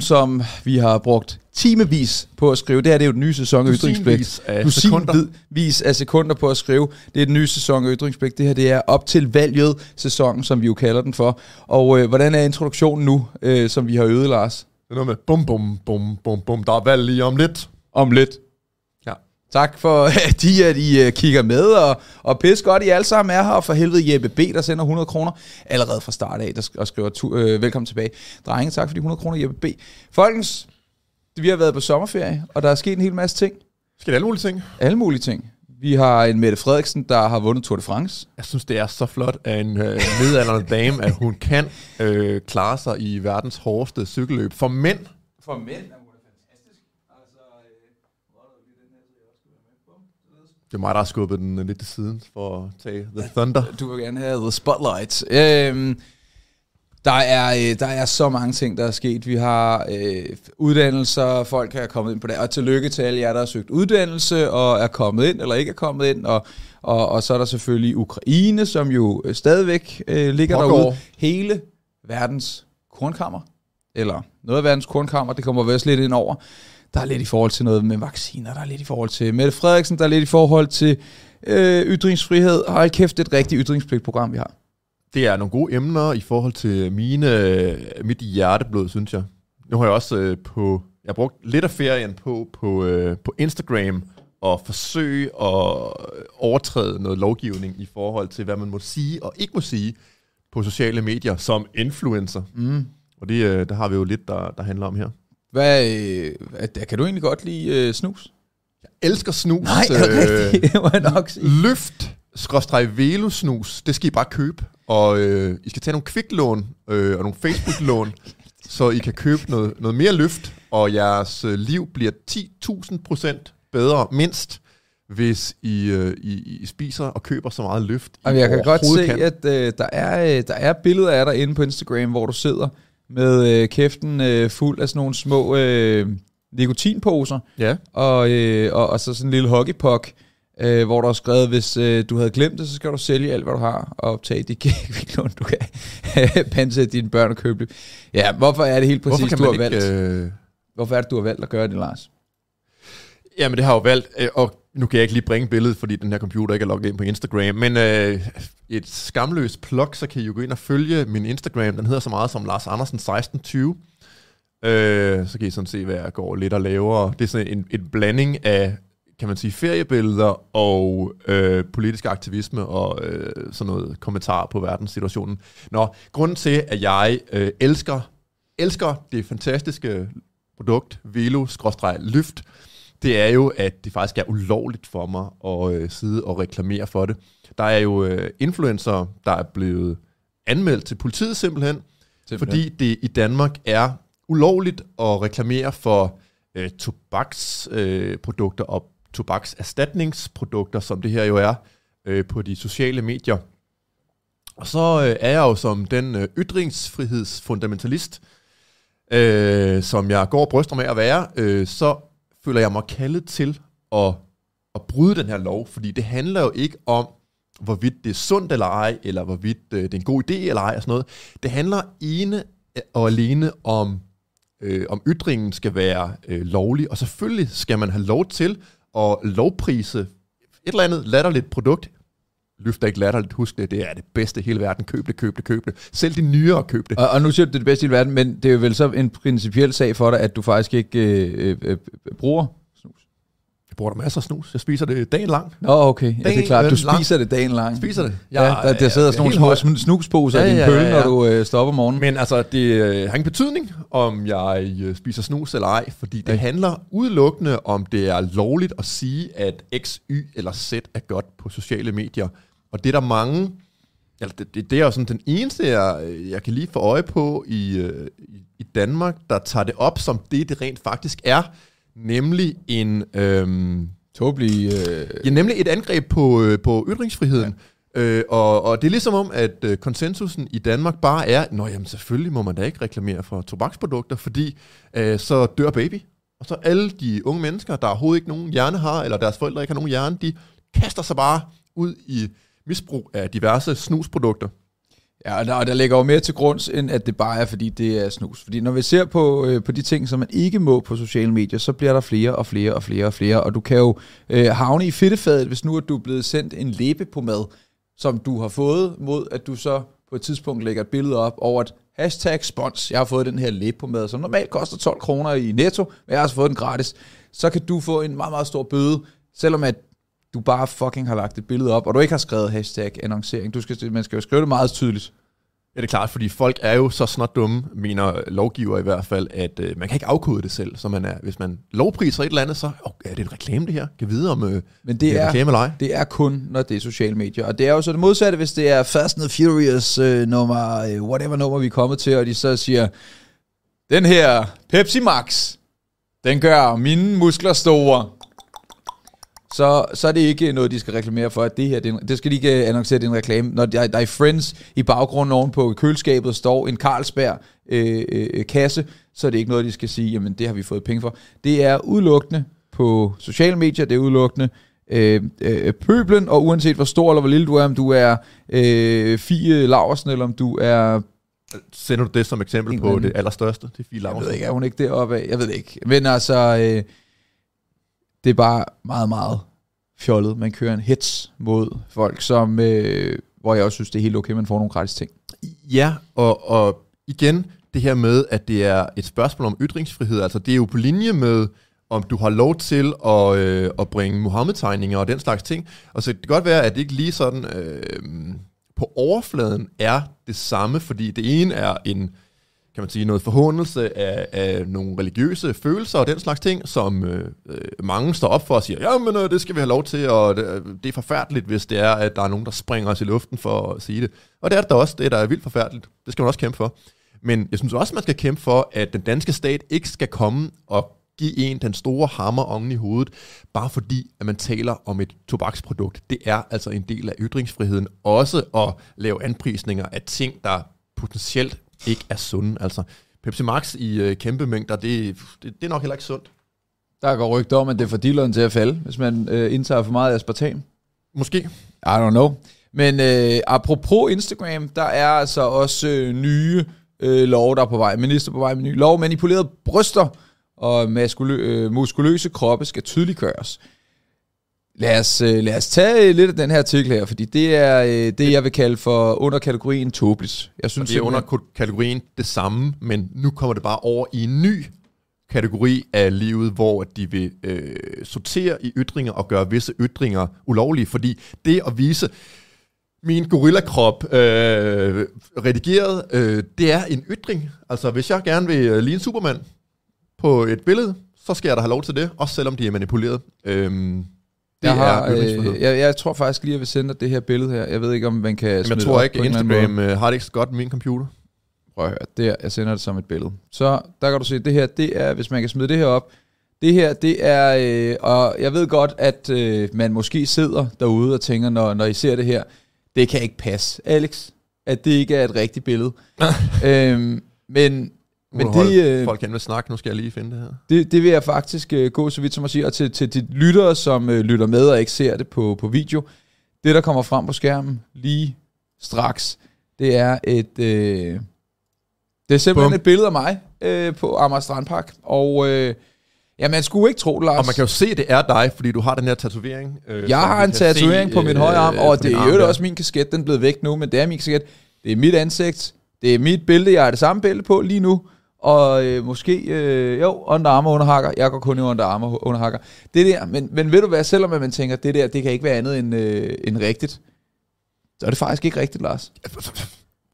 som vi har brugt timevis på at skrive. Det her det er jo den nye sæson af Ytringspligt. af af sekunder på at skrive. Det er den nye sæson af Ytringspligt. Det her det er op til valget sæsonen, som vi jo kalder den for. Og øh, hvordan er introduktionen nu, øh, som vi har øvet, Lars? Det er noget med bum, bum, bum, bum, bum. Der er valg lige om lidt. Om lidt. Tak for at de, at I uh, kigger med, og, og pis godt, I alle sammen er her, og for helvede Jeppe B., der sender 100 kroner allerede fra start af, der og skriver tu, øh, velkommen tilbage. Drenge, tak for de 100 kroner, Jeppe B. Folkens, vi har været på sommerferie, og der er sket en hel masse ting. Skal det alle mulige ting? Alle mulige ting. Vi har en Mette Frederiksen, der har vundet Tour de France. Jeg synes, det er så flot af en øh, midaldrende dame, at hun kan øh, klare sig i verdens hårdeste cykelløb for mænd. For mænd er hun fantastisk. Altså, Det er mig, der har skubbet den øh, lidt til siden for at tage The Thunder. Du vil gerne have the spotlight. Øhm, der er, øh, der er så mange ting, der er sket. Vi har øh, uddannelser, folk er kommet ind på det, og tillykke til alle jer, der har søgt uddannelse, og er kommet ind, eller ikke er kommet ind, og, og, og så er der selvfølgelig Ukraine, som jo øh, stadigvæk øh, ligger Pågår. derude. Hele verdens kornkammer, eller noget af verdens kornkammer, det kommer vi også lidt ind over. Der er lidt i forhold til noget med vacciner, der er lidt i forhold til Mette Frederiksen, der er lidt i forhold til øh, ytringsfrihed. Hold kæft, det er et rigtigt ytringspligtprogram, vi har. Det er nogle gode emner i forhold til mine, øh, mit hjerteblod, synes jeg. Nu har jeg også øh, på, jeg har brugt lidt af ferien på, på, øh, på Instagram og forsøge at overtræde noget lovgivning i forhold til, hvad man må sige og ikke må sige på sociale medier som influencer. Mm. Og det, øh, der har vi jo lidt, der, der handler om her. Hvad, øh, kan du egentlig godt lide øh, snus? Jeg elsker snus. Nej, er det rigtigt? Det må jeg nok sige. Løft, skråstreg velusnus, det skal I bare købe. Og øh, I skal tage nogle kviklån øh, og nogle Facebook-lån, så I kan købe noget, noget mere løft, og jeres øh, liv bliver 10.000 procent bedre, mindst, hvis I, øh, I, I spiser og køber så meget løft. I Jamen, jeg kan godt se, kan. at øh, der, er, øh, der er billeder af dig inde på Instagram, hvor du sidder med øh, kæften øh, fuld af sådan nogle små øh, nikotinposer, Ja, og, øh, og, og så sådan en lille hockeypuck, øh, hvor der er skrevet, hvis øh, du havde glemt det, så skal du sælge alt, hvad du har, og tage de kviklån, du kan pansætte dine børn og købe det. Ja, hvorfor er det helt præcis, du har man valgt? ikke... Øh, Hvorfor er det, du har valgt at gøre det, Lars? Jamen, det har jeg jo valgt, øh, og nu kan jeg ikke lige bringe billedet, fordi den her computer ikke er logget ind på Instagram, men øh, et skamløst plug, så kan I jo gå ind og følge min Instagram. Den hedder så meget som Lars Andersen 1620. Øh, så kan I sådan se, hvad jeg går lidt og laver. Det er sådan en, en blanding af, kan man sige, feriebilleder og øh, politisk aktivisme og øh, sådan noget kommentar på verdenssituationen. Nå, grunden til, at jeg øh, elsker, elsker det fantastiske produkt, Velo-Lyft, det er jo, at det faktisk er ulovligt for mig at øh, sidde og reklamere for det. Der er jo øh, influencer, der er blevet anmeldt til politiet simpelthen, Simpelthen. fordi det i Danmark er ulovligt at reklamere for øh, tobaksprodukter øh, og tobakserstatningsprodukter, som det her jo er, øh, på de sociale medier. Og så øh, er jeg jo som den øh, ytringsfrihedsfundamentalist, øh, som jeg går og bryster med at være, øh, så føler jeg mig kaldet til at, at bryde den her lov, fordi det handler jo ikke om, hvorvidt det er sundt eller ej, eller hvorvidt øh, det er en god idé eller ej, og sådan noget. Det handler ene og alene om, øh, om ytringen skal være øh, lovlig, og selvfølgelig skal man have lov til at lovprise et eller andet latterligt produkt. Løfter ikke latterligt, husk det, det er det bedste i hele verden. Køb det, køb det, køb det. Selv de nyere køb det. Og, og nu siger du, det er det bedste i hele verden, men det er jo vel så en principiel sag for dig, at du faktisk ikke øh, øh, øh bruger. Jeg bruger der masser af snus. Jeg spiser det dagen lang. Nå, okay. Ja, det er Dagen klart, du lang. spiser det dagen lang. Spiser det. Ja, der, der sidder sådan nogle små snusposer Ja, i din ja, pølle, ja, ja. når du øh, stopper om morgenen. Men altså, det øh, har ingen betydning, om jeg øh, spiser snus eller ej, fordi det Nej. handler udelukkende om, det er lovligt at sige, at X, Y eller Z er godt på sociale medier. Og det er der mange, altså det, det, det er jo sådan den eneste, jeg, jeg kan lige få øje på i, øh, i, i Danmark, der tager det op som det, det rent faktisk er, nemlig en... Øhm, Tåbelig... Øh, Ja, nemlig et angreb på, øh, på ytringsfriheden. Ja. Øh, og, og det er ligesom om, at øh, konsensusen i Danmark bare er, nå jamen selvfølgelig må man da ikke reklamere for tobaksprodukter, fordi øh, så dør baby. Og så alle de unge mennesker, der overhovedet ikke nogen hjerne har, eller deres forældre ikke har nogen hjerne, de kaster sig bare ud i misbrug af diverse snusprodukter. Ja, og der, og der ligger jo mere til grund, end at det bare er, fordi det er snus. Fordi når vi ser på, øh, på de ting, som man ikke må på sociale medier, så bliver der flere og flere og flere og flere, og du kan jo øh, havne i fedtefadet, hvis nu at du er blevet sendt en læbe på mad, som du har fået, mod at du så på et tidspunkt lægger et billede op over et hashtag spons. Jeg har fået den her læbe på mad, som normalt koster 12 kroner i netto, men jeg har også fået den gratis. Så kan du få en meget, meget stor bøde, selvom at du bare fucking har lagt et billede op, og du ikke har skrevet hashtag annoncering. Du skal, man skal jo skrive det meget tydeligt. Ja, det er klart, fordi folk er jo så snart dumme, mener lovgiver i hvert fald, at øh, man kan ikke afkode det selv. Så man er, hvis man lovpriser et eller andet, så oh, er det en reklame det her. Kan vide om øh, Men det er, reklame eller ej. det er kun, når det er sociale medier. Og det er jo så det modsatte, hvis det er Fast and Furious øh, nummer, øh, whatever nummer vi er kommet til, og de så siger, den her Pepsi Max, den gør mine muskler store. Så, så er det ikke noget, de skal reklamere for, at det her, det, en- det skal de ikke annoncere, det er en reklame. Når der, der er Friends i baggrunden oven på køleskabet står en Carlsberg øh, øh, kasse, så er det ikke noget, de skal sige, jamen det har vi fået penge for. Det er udelukkende på sociale medier, det er udelukkende øh, øh, pøblen, og uanset hvor stor eller hvor lille du er, om du er øh, Fie Laversen, eller om du er Sender du det som eksempel på det allerstørste? Det er Fie jeg Laursen. ved ikke, er hun ikke deroppe af? Jeg ved det ikke. Men altså, øh, det er bare meget, meget fjollet. Man kører en hits mod folk, som, øh, hvor jeg også synes, det er helt okay, man får nogle gratis ting. Ja, og, og igen, det her med, at det er et spørgsmål om ytringsfrihed, altså det er jo på linje med, om du har lov til at, øh, at bringe Mohammed-tegninger og den slags ting. Og så det kan godt være, at det ikke lige sådan øh, på overfladen er det samme, fordi det ene er en, kan man sige, noget forhåndelse af, af nogle religiøse følelser og den slags ting, som øh, øh, mange står op for og siger, jamen øh, det skal vi have lov til, og det, øh, det er forfærdeligt, hvis det er, at der er nogen, der springer os i luften for at sige det. Og det er det da også, det der er vildt forfærdeligt. Det skal man også kæmpe for. Men jeg synes også, man skal kæmpe for, at den danske stat ikke skal komme og give en den store hammer oven i hovedet, bare fordi, at man taler om et tobaksprodukt. Det er altså en del af ytringsfriheden, også at lave anprisninger af ting, der potentielt ikke er sunde. Altså, Pepsi Max i øh, kæmpe mængder, det, det, det er nok heller ikke sundt. Der går rygter om, at det får dealeren til at falde, hvis man øh, indtager for meget aspartam. Måske. I don't know. Men øh, apropos Instagram, der er altså også øh, nye øh, lov, der er på vej. Minister på vej med nye lov. Manipulerede bryster og maskulø- øh, muskuløse kroppe skal tydeliggøres. Lad os, øh, lad os tage lidt af den her artikel her, fordi det er øh, det, jeg vil kalde for under kategorien tåbeligt. Jeg Og synes, det er under kategorien det samme, men nu kommer det bare over i en ny kategori af livet, hvor de vil øh, sortere i ytringer og gøre visse ytringer ulovlige, fordi det at vise min gorillakrop øh, redigeret, øh, det er en ytring. Altså hvis jeg gerne vil øh, ligne Superman på et billede, så skal jeg da have lov til det, også selvom de er manipuleret. Øhm, det jeg, har, er øh, jeg, jeg tror faktisk lige, at jeg vil sende dig det her billede her. Jeg ved ikke, om man kan Jamen, smide jeg tror ikke. Instagram øh, har det ikke så godt med min computer. Prøv at høre, det er, jeg sender det som et billede. Så der kan du se, det her, det er, hvis man kan smide det her op, det her, det er, øh, og jeg ved godt, at øh, man måske sidder derude og tænker, når, når I ser det her, det kan ikke passe, Alex, at det ikke er et rigtigt billede. øhm, men Men det, øh, folk kan vil snakke, nu skal jeg lige finde det her. det, det vil jeg faktisk øh, gå så vidt som at sige, og til, til de lyttere, som øh, lytter med og ikke ser det på, på video, det der kommer frem på skærmen lige straks, det er et, øh, det er simpelthen Bum. et billede af mig øh, på Amager Strandpark, og øh, ja, man skulle ikke tro det, Lars. Og man kan jo se, at det er dig, fordi du har den her tatovering. Øh, jeg har en tatovering se, på min øh, højre arm, og det er jo også min kasket, den er blevet væk nu, men det er min kasket. Det er mit ansigt, det er mit billede, jeg har det samme billede på lige nu, og øh, måske, øh, jo, Under Armour underhakker, jeg går kun i Under underhakker. Det der, men, men ved du hvad, selvom man tænker, det der, det kan ikke være andet end, øh, end rigtigt, så er det faktisk ikke rigtigt, Lars.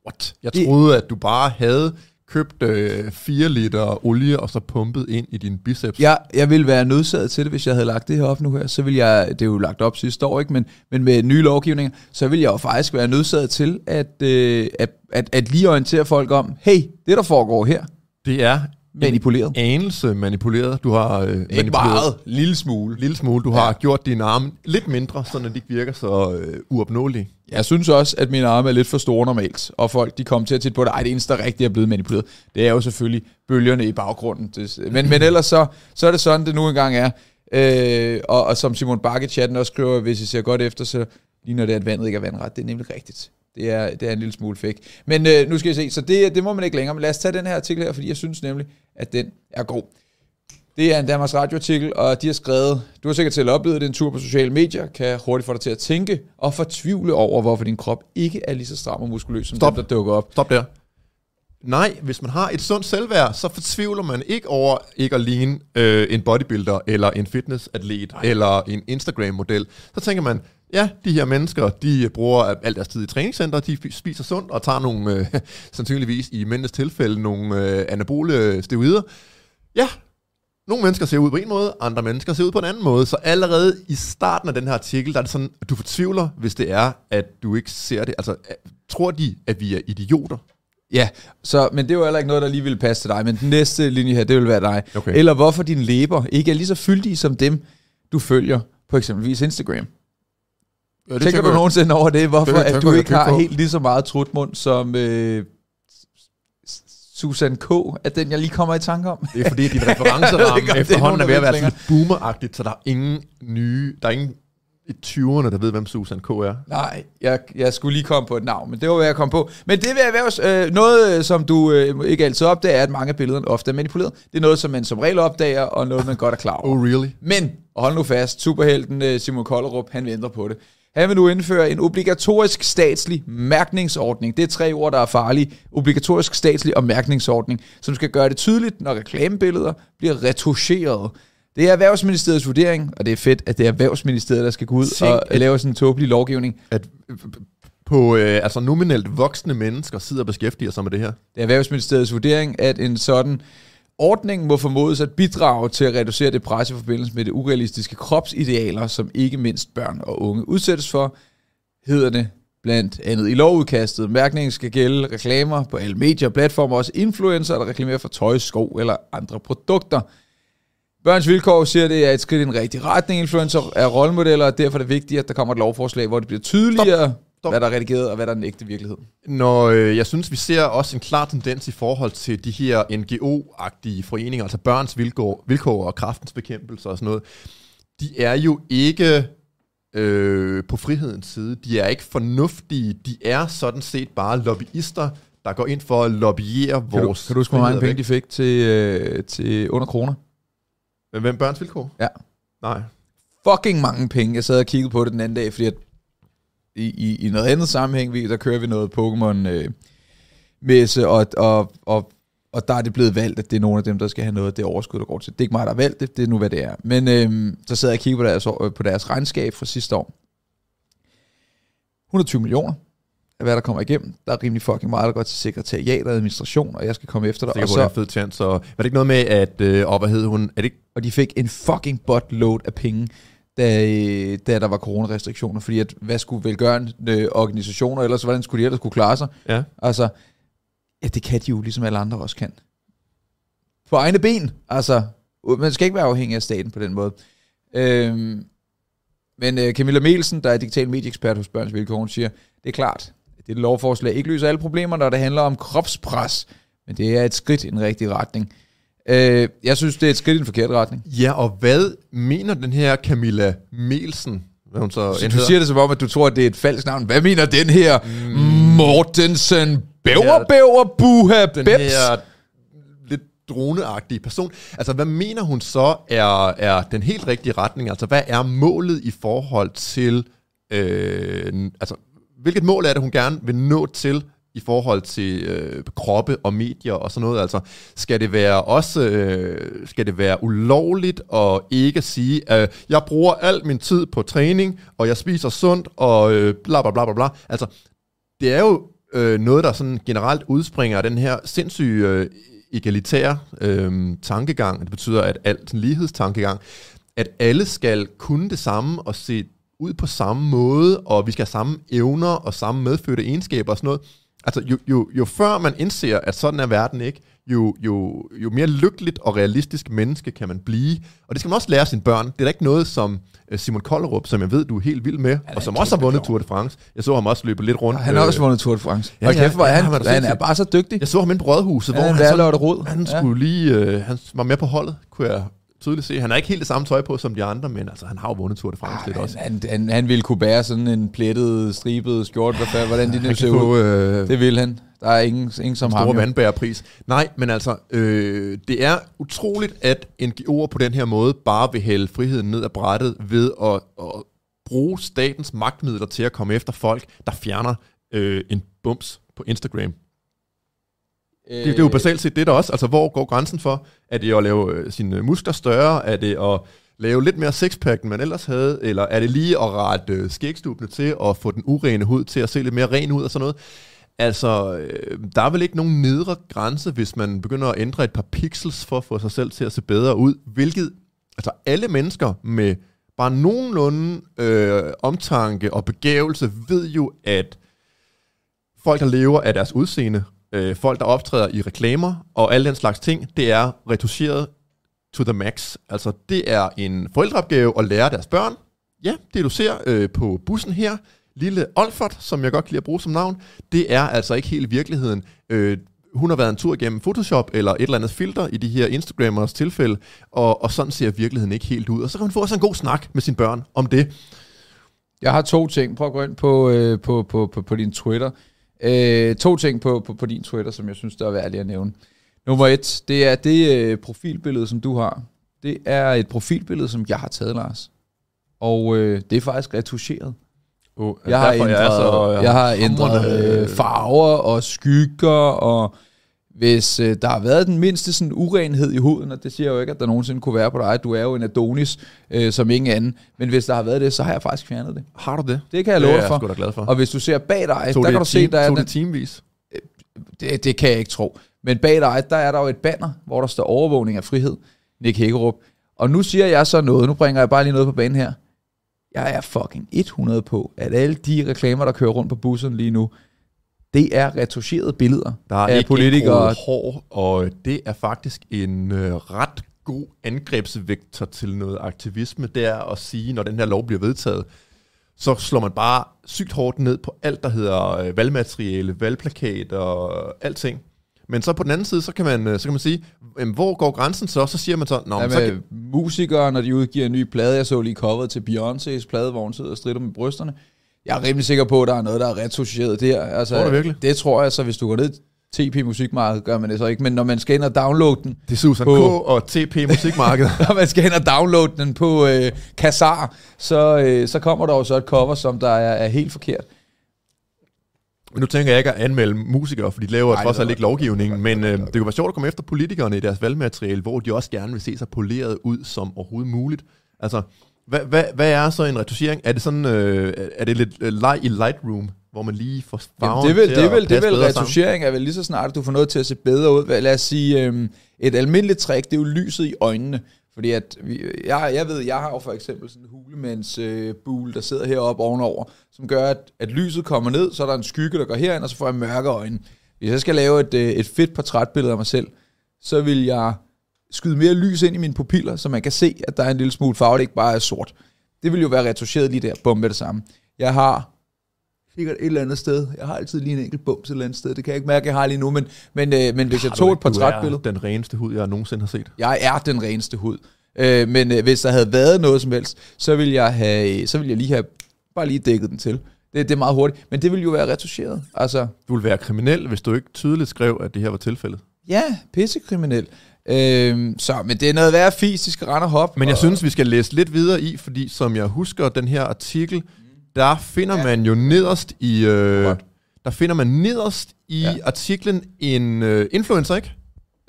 What? Jeg troede, at du bare havde købt øh, 4 liter olie, og så pumpet ind i din biceps. Jeg, jeg ville være nødsaget til det, hvis jeg havde lagt det her op nu her. Så ville jeg, det er jo lagt op sidste år, ikke? Men, men med nye lovgivninger, så ville jeg jo faktisk være nødsaget til at, øh, at, at, at lige orientere folk om, hey, det der foregår her, Det er manipuleret. en anelse manipuleret. Du har øh, Ikke manipuleret meget, lille smule. en lille smule. Du har Ja. gjort dine arme lidt mindre, så de ikke virker så øh, uopnåelige. Jeg synes også, at mine arme er lidt for store normalt, og folk de kommer til at titte på det. Ej, det eneste, der rigtigt er blevet manipuleret, det er jo selvfølgelig bølgerne i baggrunden. Men, men ellers så, så er det sådan, det nu engang er. Øh, og, og som Simon Bakke i chatten også skriver, hvis I ser godt efter, så ligner det, at vandet ikke er vandret. Det er nemlig rigtigt. Det er, det er en lille smule fake. Men øh, nu skal jeg se, så det, det må man ikke længere. Men lad os tage den her artikel her, fordi jeg synes nemlig, at den er god. Det er en Danmarks Radio-artikel, og de har skrevet, du har sikkert selv oplevet det, en tur på sociale medier, kan hurtigt få dig til at tænke og fortvivle over, hvorfor din krop ikke er lige så stram og muskuløs, som Stop. den, der dukker op. Stop der. Nej, hvis man har et sundt selvværd, så fortvivler man ikke over ikke at ligne øh, en bodybuilder, eller en fitnessatlet, Nej. eller en Instagram-model. Så tænker man, ja, de her mennesker, de bruger al deres tid i træningscenter, de spiser sundt og tager nogle, øh, sandsynligvis i mændenes tilfælde, nogle øh, anabole steroider. Ja, nogle mennesker ser ud på en måde, andre mennesker ser ud på en anden måde. Så allerede i starten af den her artikel, der er det sådan, at du fortvivler, hvis det er, at du ikke ser det. Altså, tror de, at vi er idioter? Ja, så, men det er jo heller ikke noget, der lige vil passe til dig. Men den næste linje her, det vil være dig. Okay. Eller hvorfor dine læber ikke er lige så fyldige som dem, du følger på eksempelvis Instagram. Ja, Tænker du nogensinde over det? Hvorfor Det at du ikke har på. helt lige så meget trutmund som øh, Susan K., at den jeg lige kommer i tanke om? Det er fordi, din ikke, om referenceramme det er efterhånden er ved at være sådan boomeragtigt, så der er ingen nye, der er ingen i 20'erne, der ved, hvem Susan K. er. Nej, jeg, jeg skulle lige komme på et navn, men det var, hvad jeg kom på. Men det vil erhvervs, øh, noget, øh, som du øh, ikke altid opdager, er, at mange af billederne ofte er manipuleret. Det er noget, som man som regel opdager, og noget, man godt er klar over. Oh, really? Men, og hold nu fast, superhelten øh, Simon Kollerup, han ændre på det. Han vil nu indføre en obligatorisk statslig mærkningsordning. Det er tre ord, der er farlige. Obligatorisk statslig og mærkningsordning, som skal gøre det tydeligt, når reklamebilleder bliver retuscheret. Det er Erhvervsministeriets vurdering, og det er fedt, at det er Erhvervsministeriet, der skal gå ud Tænk, og at- lave sådan en tåbelig lovgivning. At på øh, altså nominelt voksne mennesker sidder og beskæftiger sig med det her. Det er Erhvervsministeriets vurdering, at en sådan Ordningen må formodes at bidrage til at reducere det pres i forbindelse med det urealistiske kropsidealer, som ikke mindst børn og unge udsættes for, hedder det blandt andet i lovudkastet. Mærkningen skal gælde reklamer på alle medier og platformer, også influencer, der reklamerer for tøj, sko eller andre produkter. Børns Vilkår siger, at det er et skridt i den rigtige retning. Influencer er rollemodeller, og derfor er det vigtigt, at der kommer et lovforslag, hvor det bliver tydeligere, Stop. Stop. hvad der er redigeret og hvad der er den ægte virkelighed. Når øh, jeg synes, vi ser også en klar tendens i forhold til de her NGO-agtige foreninger, altså børns vilkår, vilkår og kraftens bekæmpelse og sådan noget, de er jo ikke øh, på frihedens side. De er ikke fornuftige. De er sådan set bare lobbyister, der går ind for at lobbyere Kan du, vores kan du huske, hvor mange penge de fik til, øh, til under kroner? Hvem børns vilkår? Ja. Nej. Fucking mange penge. Jeg sad og kiggede på det den anden dag, fordi at i, i, noget andet sammenhæng, vi, der kører vi noget Pokémon øh, og, og, og, og der er det blevet valgt, at det er nogle af dem, der skal have noget af det overskud, der går til. Det er ikke mig, der har valgt det, det er nu, hvad det er. Men øh, så sad jeg og kiggede på deres, år- på deres regnskab fra sidste år. 120 millioner af hvad der kommer igennem. Der er rimelig fucking meget, der går til sekretariat og administration, og jeg skal komme efter dig. Sikker Og på, det er så, en fed chance. Og, var det ikke noget med, at, øh, og hvad hed hun, er det ikke, og de fik en fucking buttload af penge, da, øh, da der var coronarestriktioner, fordi at, hvad skulle velgørende organisationer, ellers hvordan skulle de ellers kunne klare sig? ja, Altså, ja, det kan de jo, ligesom alle andre også kan. På egne ben, altså, man skal ikke være afhængig af staten på den måde. Øhm, men øh, Camilla Melsen, der er digital medieekspert hos Børns Vilkår, hun siger, det er klart, at dette lovforslag ikke løser alle problemer, når det handler om kropspres, men det er et skridt i den rigtige retning. Øh, jeg synes, det er et skridt i den forkerte retning. Ja, og hvad mener den her Camilla Melsen? Hvad hun så Så du hedder? siger det som om, at du tror, at det er et falsk navn. Hvad mener den her mm. Mortensen Bæver, bæver, buha, den beps? her lidt droneagtige person. Altså, hvad mener hun så er, er den helt rigtige retning? Altså, hvad er målet i forhold til... Øh, altså, hvilket mål er det, hun gerne vil nå til i forhold til øh, kroppe og medier og sådan noget? Altså, skal det være også øh, skal det være ulovligt at ikke sige, at jeg bruger al min tid på træning, og jeg spiser sundt, og øh, bla bla bla bla bla. Altså, det er jo øh, noget, der sådan generelt udspringer af den her sindssyge øh, egalitære øh, tankegang. Det betyder, at alt en lighedstankegang, at alle skal kunne det samme og se ud på samme måde, og vi skal have samme evner og samme medfødte egenskaber og sådan noget. Altså, jo, jo, jo før man indser, at sådan er verden ikke, jo, jo, jo mere lykkeligt og realistisk menneske kan man blive. Og det skal man også lære sine børn. Det er da ikke noget som øh, Simon Kollerup, som jeg ved, du er helt vild med, og som også har vundet. Tour de France. Jeg så ham også løbe lidt rundt. Han har øh, også vundet Tour de France. Ja, og ja, kæft, hvor ja, han, han han er bare så dygtig. Jeg så ham inde på Rådhuset, hvor Ja, han, det er sådan, Lotte Rod. han Ja. skulle lige, øh, han var med på holdet, kunne jeg tydeligt se. Han har ikke helt det samme tøj på som de andre, men altså, han har jo vundet Tour de France lidt han, også. han, han, han ville kunne bære sådan en plettet, stribet skjort, hvad fanden, hvordan de nu ser ud. øh, Det vil han. Der er ingen, ingen som ham. store jo. vandbærerpris. Nej, men altså, øh, det er utroligt, at NGO'er på den her måde bare vil hælde friheden ned ad brættet ved at, at bruge statens magtmidler til at komme efter folk, der fjerner øh, en bums på Instagram. Det, det er jo basalt set det der også. Altså, hvor går grænsen for? Er det at lave øh, sine muskler større? Er det at lave lidt mere sixpack, end man ellers havde? Eller er det lige at rette øh, skægstubene til og få den urene hud til at se lidt mere ren ud og sådan noget? Altså, øh, der er vel ikke nogen nedre grænse, hvis man begynder at ændre et par pixels for at få sig selv til at se bedre ud, hvilket, altså alle mennesker med bare nogenlunde øh, omtanke og begævelse ved jo, at folk, der lever af deres udseende, øh, folk, der optræder i reklamer og alle den slags ting, det er retuscheret to the max. Altså, det er en forældreopgave at lære deres børn. Ja, det du ser øh, på bussen her, lille Olfert, som jeg godt kan lide at bruge som navn, det er altså ikke helt virkeligheden. Øh, hun har været en tur igennem Photoshop eller et eller andet filter i de her Instagrammers tilfælde, og, og sådan ser virkeligheden ikke helt ud. Og så kan man få sådan en god snak med sine børn om det. Jeg har to ting. Prøv at gå ind på, øh, på, på, på, på din Twitter. Øh, to ting på, på, på din Twitter, som jeg synes, der er værdigt at nævne. Nummer et, det er det øh, profilbillede, som du har. Det er et profilbillede, som jeg har taget, Lars. Og øh, det er faktisk retuscheret. Oh, Jeg har ændret, jeg, så, jeg har ændret øh, farver og skygger, og hvis øh, der har været den mindste sådan urenhed i huden, og det siger jeg jo ikke, at der nogensinde kunne være på dig, du er jo en Adonis øh, som ingen anden, men hvis der har været det, så har jeg faktisk fjernet det. Har du det? Det kan jeg Det love er dig jeg for. sgu da glad for. Og hvis du ser bag dig, Tog der det kan du se, der er tog det teamvis? det, det kan jeg ikke tro. Men bag dig, der er der jo et banner, hvor der står overvågning af frihed, Nick Hækkerup. Og nu siger jeg så noget, nu bringer jeg bare lige noget på banen her. Jeg er fucking 100 på, at alle de reklamer, der kører rundt på bussen lige nu, det er retuscherede billeder Der er af ikke politikere. en hår, og det er faktisk en øh, ret god angrebsvektor til noget aktivisme, det er at sige, når den her lov bliver vedtaget, så slår man bare sygt hårdt ned på alt, der hedder øh, valgmateriale, valgplakater og alting. Men så på den anden side, så kan man, øh, så kan man sige, jamen, hvor går grænsen så? Så siger man så, Nå, Ja, men så kan, musikere, når de udgiver en ny plade. Jeg så lige coveret til Beyoncé's plade, hvor hun sidder og strider med brysterne. Jeg er rimelig sikker på, at der er noget, der er retuscheret der. Altså, Tror du virkelig? Det tror jeg, så hvis du går ned TP Musikmarked, gør man det så ikke. Men når man skal ind og downloade den, det er Susan K. på- og TP Musikmarked. når man skal ind og downloade den på øh, Kazar, så, øh, så kommer der jo så et cover, som der er, er helt forkert. Men nu tænker jeg ikke at anmelde musikere, for de laver Nej, trods alt ikke lovgivningen, men øh, det kunne være sjovt at komme efter politikerne i deres valgmateriale, hvor de også gerne vil se sig poleret ud som overhovedet muligt. Altså, hvad, hvad, hvad er så en retuschering? Er det sådan, øh, er det lidt øh, leg i Lightroom, hvor man lige får farven Jamen, det vel, til det vel, det sammen? retuschering er vel lige så snart, at du får noget til at se bedre ud. Lad os sige, øhm, et almindeligt trick, det er jo lyset i øjnene. Fordi at vi, jeg, jeg ved, jeg har jo for eksempel sådan en hulemands øh, der sidder heroppe ovenover, som gør, at, at lyset kommer ned, så er der en skygge, der går herind, og så får jeg mørke øjne. Hvis jeg skal lave et, øh, et fedt portrætbillede af mig selv, så vil jeg skyde mere lys ind i mine pupiller, så man kan se, at der er en lille smule farve, det ikke bare er sort. Det vil jo være retuscheret lige der, bum med det samme. Jeg har sikkert et eller andet sted. Jeg har altid lige en enkelt bums et eller andet sted. Det kan jeg ikke mærke, jeg har lige nu. Men, men, øh, men hvis jeg Har tog du et portrætbillede... den reneste hud, jeg nogensinde har set. Jeg er den reneste hud. Øh, men øh, hvis der havde været noget som helst, så ville jeg, have, så ville jeg lige have bare lige dækket den til. Det, det er meget hurtigt. Men det ville jo være retuscheret. Altså, Du ville være kriminel, hvis du ikke tydeligt skrev, at det her var tilfældet. ja, pissekriminel. Øh, så, men det er noget værd fis, de skal rende og hoppe. Men jeg og, synes, vi skal læse lidt videre i, fordi som jeg husker den her artikel, der finder Ja. man jo nederst i... Øh, der finder man nederst i ja. artiklen en øh, influencer, ikke?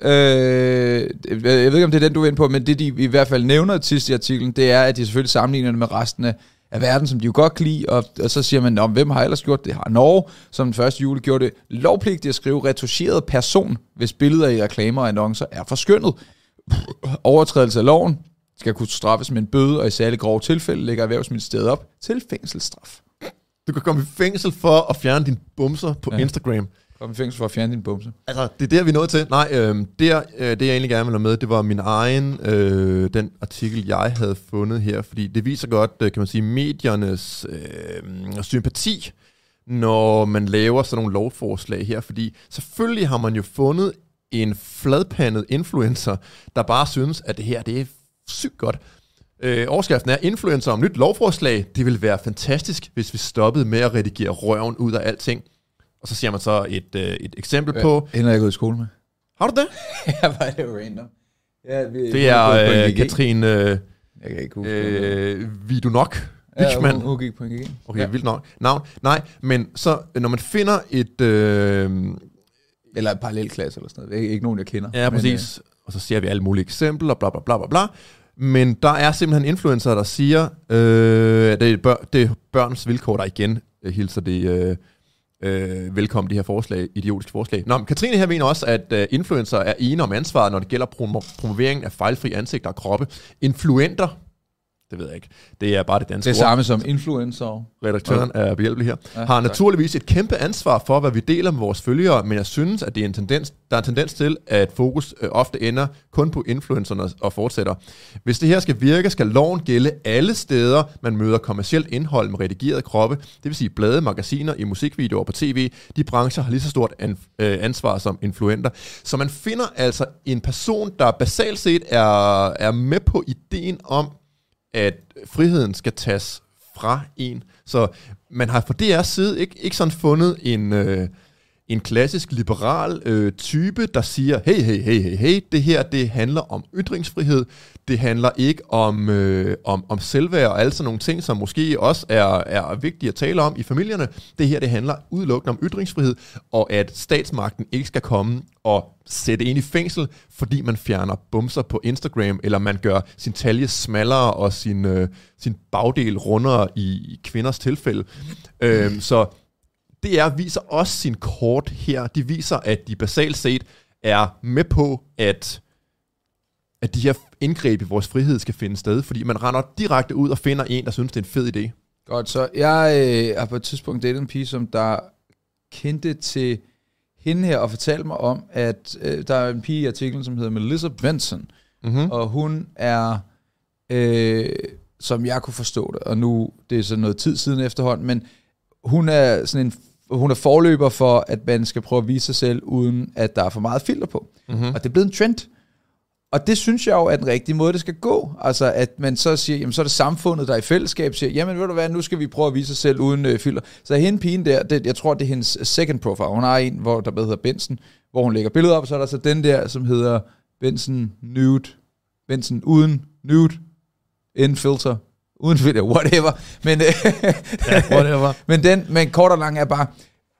Øh, jeg ved ikke, om det er den, du er inde på, men det, de i hvert fald nævner sidst i artiklen, det er, at de selvfølgelig sammenligner det med resten af, af verden, som de jo godt kan lide, og, og så siger man, hvem har ellers gjort det? Har Norge, som den første jule gjorde det lovpligtigt at skrive retuscheret person, hvis billeder i reklamer og annoncer er forskyndet. Overtrædelse af loven skal kunne straffes med en bøde, og i særlig grove tilfælde lægger Erhvervsministeriet op til fængselsstraf. Du kan komme i fængsel for at fjerne dine bumser på ja. Instagram. Kom i fængsel for at fjerne din bumse. Altså, det er der, vi nåede til. Nej, øh, der, øh, det jeg egentlig gerne vil have med, det var min egen, øh, den artikel, jeg havde fundet her, fordi det viser godt, øh, kan man sige, mediernes øh, sympati, når man laver sådan nogle lovforslag her, fordi selvfølgelig har man jo fundet en fladpandet influencer, der bare synes, at det her, det er sygt godt. Øh, overskriften er, influencer om nyt lovforslag. Det ville være fantastisk, hvis vi stoppede med at redigere røven ud af alting. Og så siger man så et, øh, et eksempel Ja, på... Hende er jeg gået i skole med. Har du det? jeg var jo random. Ja, vi, Det er øh, Katrine øh, Jeg kan ikke huske. øh, Vidunok. ja, Wichmann. hun, hun gik på en GG. Okay, Ja. ja. vildt nok. Navn. Nej, men så når man finder et... Øh, Eller en parallelklasse eller sådan noget. Ikke, nogen, jeg kender. ja, Men, præcis. Og så ser vi alle mulige eksempler, bla bla bla bla bla. Men der er simpelthen influencer, der siger, øh, det, er bør, det er børns vilkår, der igen øh, hilser det øh, øh, velkommen, de her forslag, idiotiske forslag. Nå, men Katrine her mener også, at øh, influencer er ene om ansvaret, når det gælder prom- promoveringen af fejlfri ansigter og kroppe. Influenter, det ved jeg ikke, det er bare det Det danske er ord. samme som influencer. redaktøren er behjælpelig her, Ja, har naturligvis et kæmpe ansvar for, hvad vi deler med vores følgere, men jeg synes, at det er en tendens, der er en tendens til, at fokus øh, ofte ender kun på influencerne og fortsætter. Hvis det her skal virke, skal loven gælde alle steder, man møder kommercielt indhold med redigerede kroppe, det vil sige blade, magasiner, i musikvideoer på tv. De brancher har lige så stort an, øh, ansvar som influenter. Så man finder altså en person, der basalt set er, er med på ideen om, at friheden skal tages fra en. Så man har fra DR's side ikke, ikke sådan fundet en, øh, en klassisk liberal øh, type, der siger, hey, hey, hey, hey, hey, det her, det handler om ytringsfrihed, det handler ikke om, øh, om, om selvværd og alle sådan nogle ting, som måske også er, er vigtige at tale om i familierne. Det her, det handler udelukkende om ytringsfrihed, og at statsmagten ikke skal komme og sætte en i fængsel, fordi man fjerner bumser på Instagram, eller man gør sin talje smallere og sin, øh, sin bagdel rundere i, i kvinders tilfælde. Øh, så DR viser også sin kort her. De viser, at de basalt set er med på, at, at de her indgreb i vores frihed skal finde sted, fordi man render direkte ud og finder en, der synes, det er en fed idé. Godt, så jeg øh, har på et tidspunkt datet en pige, som der kendte til hende her og fortalte mig om, at øh, der er en pige i artiklen, som hedder Melissa Benson, Mm-hmm. og hun er, øh, som jeg kunne forstå det, og nu det er så noget tid siden efterhånden, men hun er sådan en hun er forløber for, at man skal prøve at vise sig selv, uden at der er for meget filter på. Mm-hmm. Og det er blevet en trend. Og det synes jeg jo er den rigtige måde, det skal gå. Altså, at man så siger, jamen så er det samfundet, der i fællesskab siger, jamen ved du hvad, nu skal vi prøve at vise os selv uden øh, filter. Så hende pigen der, det, jeg tror, det er hendes second profile. Hun har en, hvor der hedder Benson, hvor hun lægger billeder op, og så er der så den der, som hedder Benson Nude. Benson uden nude, in filter, uden filter, whatever. Men, øh, Whatever. men den, men kort og lang er bare,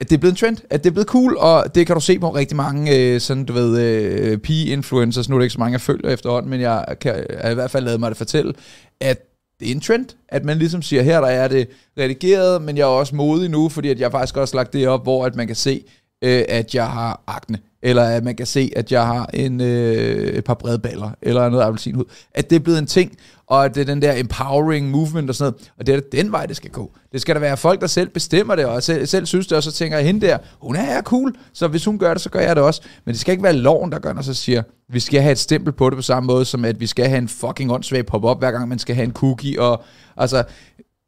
at det er blevet en trend, at det er blevet cool, og det kan du se på rigtig mange øh, sådan, du ved, øh, pige-influencers, nu er det ikke så mange, jeg følger efterhånden, men jeg kan jeg i hvert fald lavet mig det fortælle, at det er en trend, at man ligesom siger, her der er det redigeret, men jeg er også modig nu, fordi at jeg faktisk også lagt det op, hvor at man kan se, øh, at jeg har akne, eller at man kan se, at jeg har en, øh, et par brede baller, eller noget appelsinhud. At det er blevet en ting, og at det er den der empowering movement og sådan noget, og det er den vej, det skal gå. Det skal der være folk, der selv bestemmer det, og selv, selv synes det, og så tænker jeg, hende der, hun er cool, så hvis hun gør det, så gør jeg det også. Men det skal ikke være loven, der gør, når så siger, vi skal have et stempel på det på samme måde, som at vi skal have en fucking åndssvag pop-up, hver gang man skal have en cookie, og altså,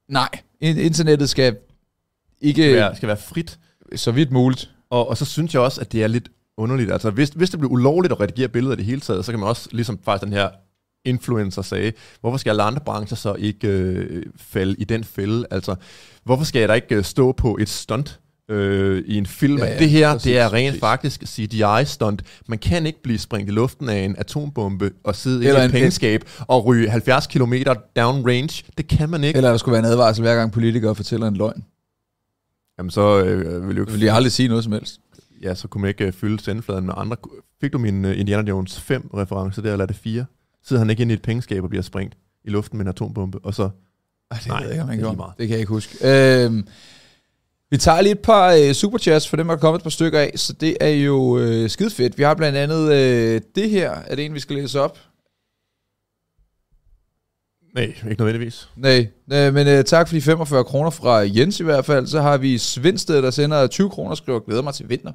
nej, in- internettet skal ikke, Skal være, skal være frit. så vidt muligt, Og, og så synes jeg også, at det er lidt underligt. Altså, hvis, hvis det bliver ulovligt at redigere billeder i det hele taget, så kan man også, ligesom faktisk den her influencer sagde, hvorfor skal alle andre brancher så ikke øh, falde i den fælde? Altså, hvorfor skal der ikke øh, stå på et stunt øh, i en film? Ja, Ja, det her, præcis, det er rent præcis. faktisk CGI-stunt. Man kan ikke blive sprængt i luften af en atombombe og sidde Eller i et pengeskab og ryge 70 km down range. Det kan man ikke. eller der skulle være en advarsel, hver gang politikere fortæller en løgn. Jamen, så øh, vil jeg jo Det vil jeg aldrig sige noget som helst. Ja, så kunne man ikke øh, fylde sendefladen med andre. Fik du min uh, Indiana Jones 5 reference der, eller er det 4? Sidder han ikke inde i et pengeskab og bliver sprængt i luften med en atombombe, og så... Ej, det Nej, ved jeg ikke, man det gjorde. Det kan jeg ikke huske. Øhm, vi tager lige et par øh, superchats, for dem er kommet et par stykker af, så det er jo øh, skide fedt. Vi har blandt andet øh, det her, er det en, vi skal læse op? Nej, ikke nødvendigvis. Nej, øh, men øh, tak for de 45 kroner fra Jens i hvert fald. Så har vi Svindsted, der sender 20 kroner og skriver, glæder mig til vinter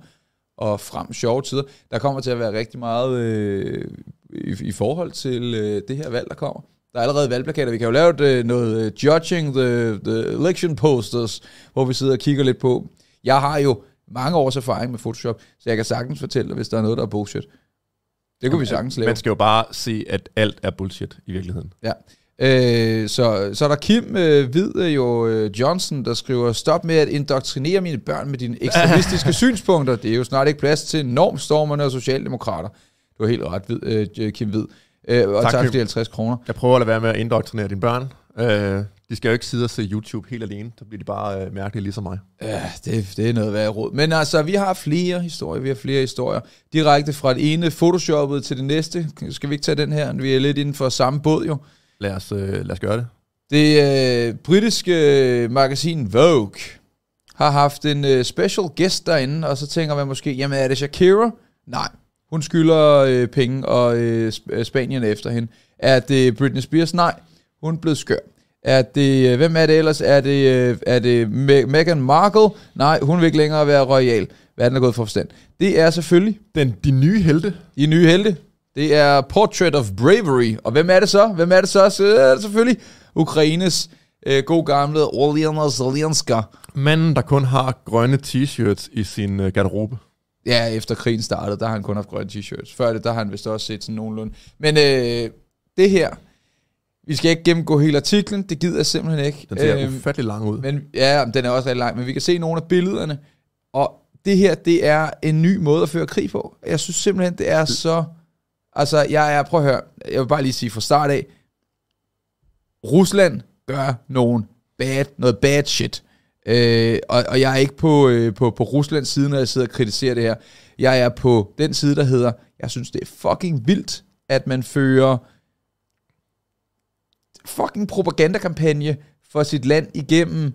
og frem sjove tider. Der kommer til at være rigtig meget øh, i, i forhold til øh, det her valg, der kommer. Der er allerede valgplakater. Vi kan jo lave et, øh, noget øh, judging the, the election posters, hvor vi sidder og kigger lidt på. Jeg har jo mange års erfaring med Photoshop, så jeg kan sagtens fortælle dig, hvis der er noget, der er bullshit. Det kunne vi sagtens lave. Man skal jo bare se, at alt er bullshit i virkeligheden. Ja. Øh, så, så er der Kim øh, Hvid øh, jo øh, Johnson, der skriver, stop med at indoktrinere mine børn med dine ekstremistiske synspunkter. Det er jo snart ikke plads til normstormerne og socialdemokrater. Du har helt ret, Hvid, øh, Kim Hvid. Øh, og tak, tak for de 50 kroner. Jeg prøver at lade være med at indoktrinere dine børn. Øh, de skal jo ikke sidde og se YouTube helt alene. Så bliver de bare øh, mærkelige ligesom mig. Ja, det, det er noget værd råd. Men altså, vi har flere historier. Vi har flere historier. Direkte fra det ene photoshoppet til det næste. Skal vi ikke tage den her? Vi er lidt inden for samme båd jo. Lad os, øh, lad os gøre det. Det øh, britiske øh, magasin Vogue har haft en øh, special guest derinde, og så tænker man måske, jamen er det Shakira? Nej, hun skylder øh, penge, og øh, øh Spanien efter hende. Er det Britney Spears? Nej, hun er blevet skør. Er det, øh, hvem er det ellers? Er det, er det Me- Meghan Markle? Nej, hun vil ikke længere være royal. Hvad er gået for forstand? Det er selvfølgelig... Den, de nye helte. De nye helte. Det er Portrait of Bravery. Og hvem er det så? Hvem er det så? Så er det selvfølgelig Ukraines øh, god gamle Olena Zelenska. Manden, der kun har grønne t-shirts i sin øh, garderobe. Ja, efter krigen startede, der har han kun haft grønne t-shirts. Før det, der har han vist også set sådan nogenlunde. Men øh, det her, vi skal ikke gennemgå hele artiklen, det gider jeg simpelthen ikke. Den ser øhm, ufattelig lang ud. Men, ja, den er også rigtig lang, men vi kan se nogle af billederne. Og det her, det er en ny måde at føre krig på. Jeg synes simpelthen, det er så Altså, jeg er, prøv at høre, jeg vil bare lige sige fra start af, Rusland gør nogen bad, noget bad shit. Øh, og, og jeg er ikke på, øh, på, på Ruslands side, når jeg sidder og kritiserer det her. Jeg er på den side, der hedder, jeg synes, det er fucking vildt, at man fører fucking propagandakampagne for sit land igennem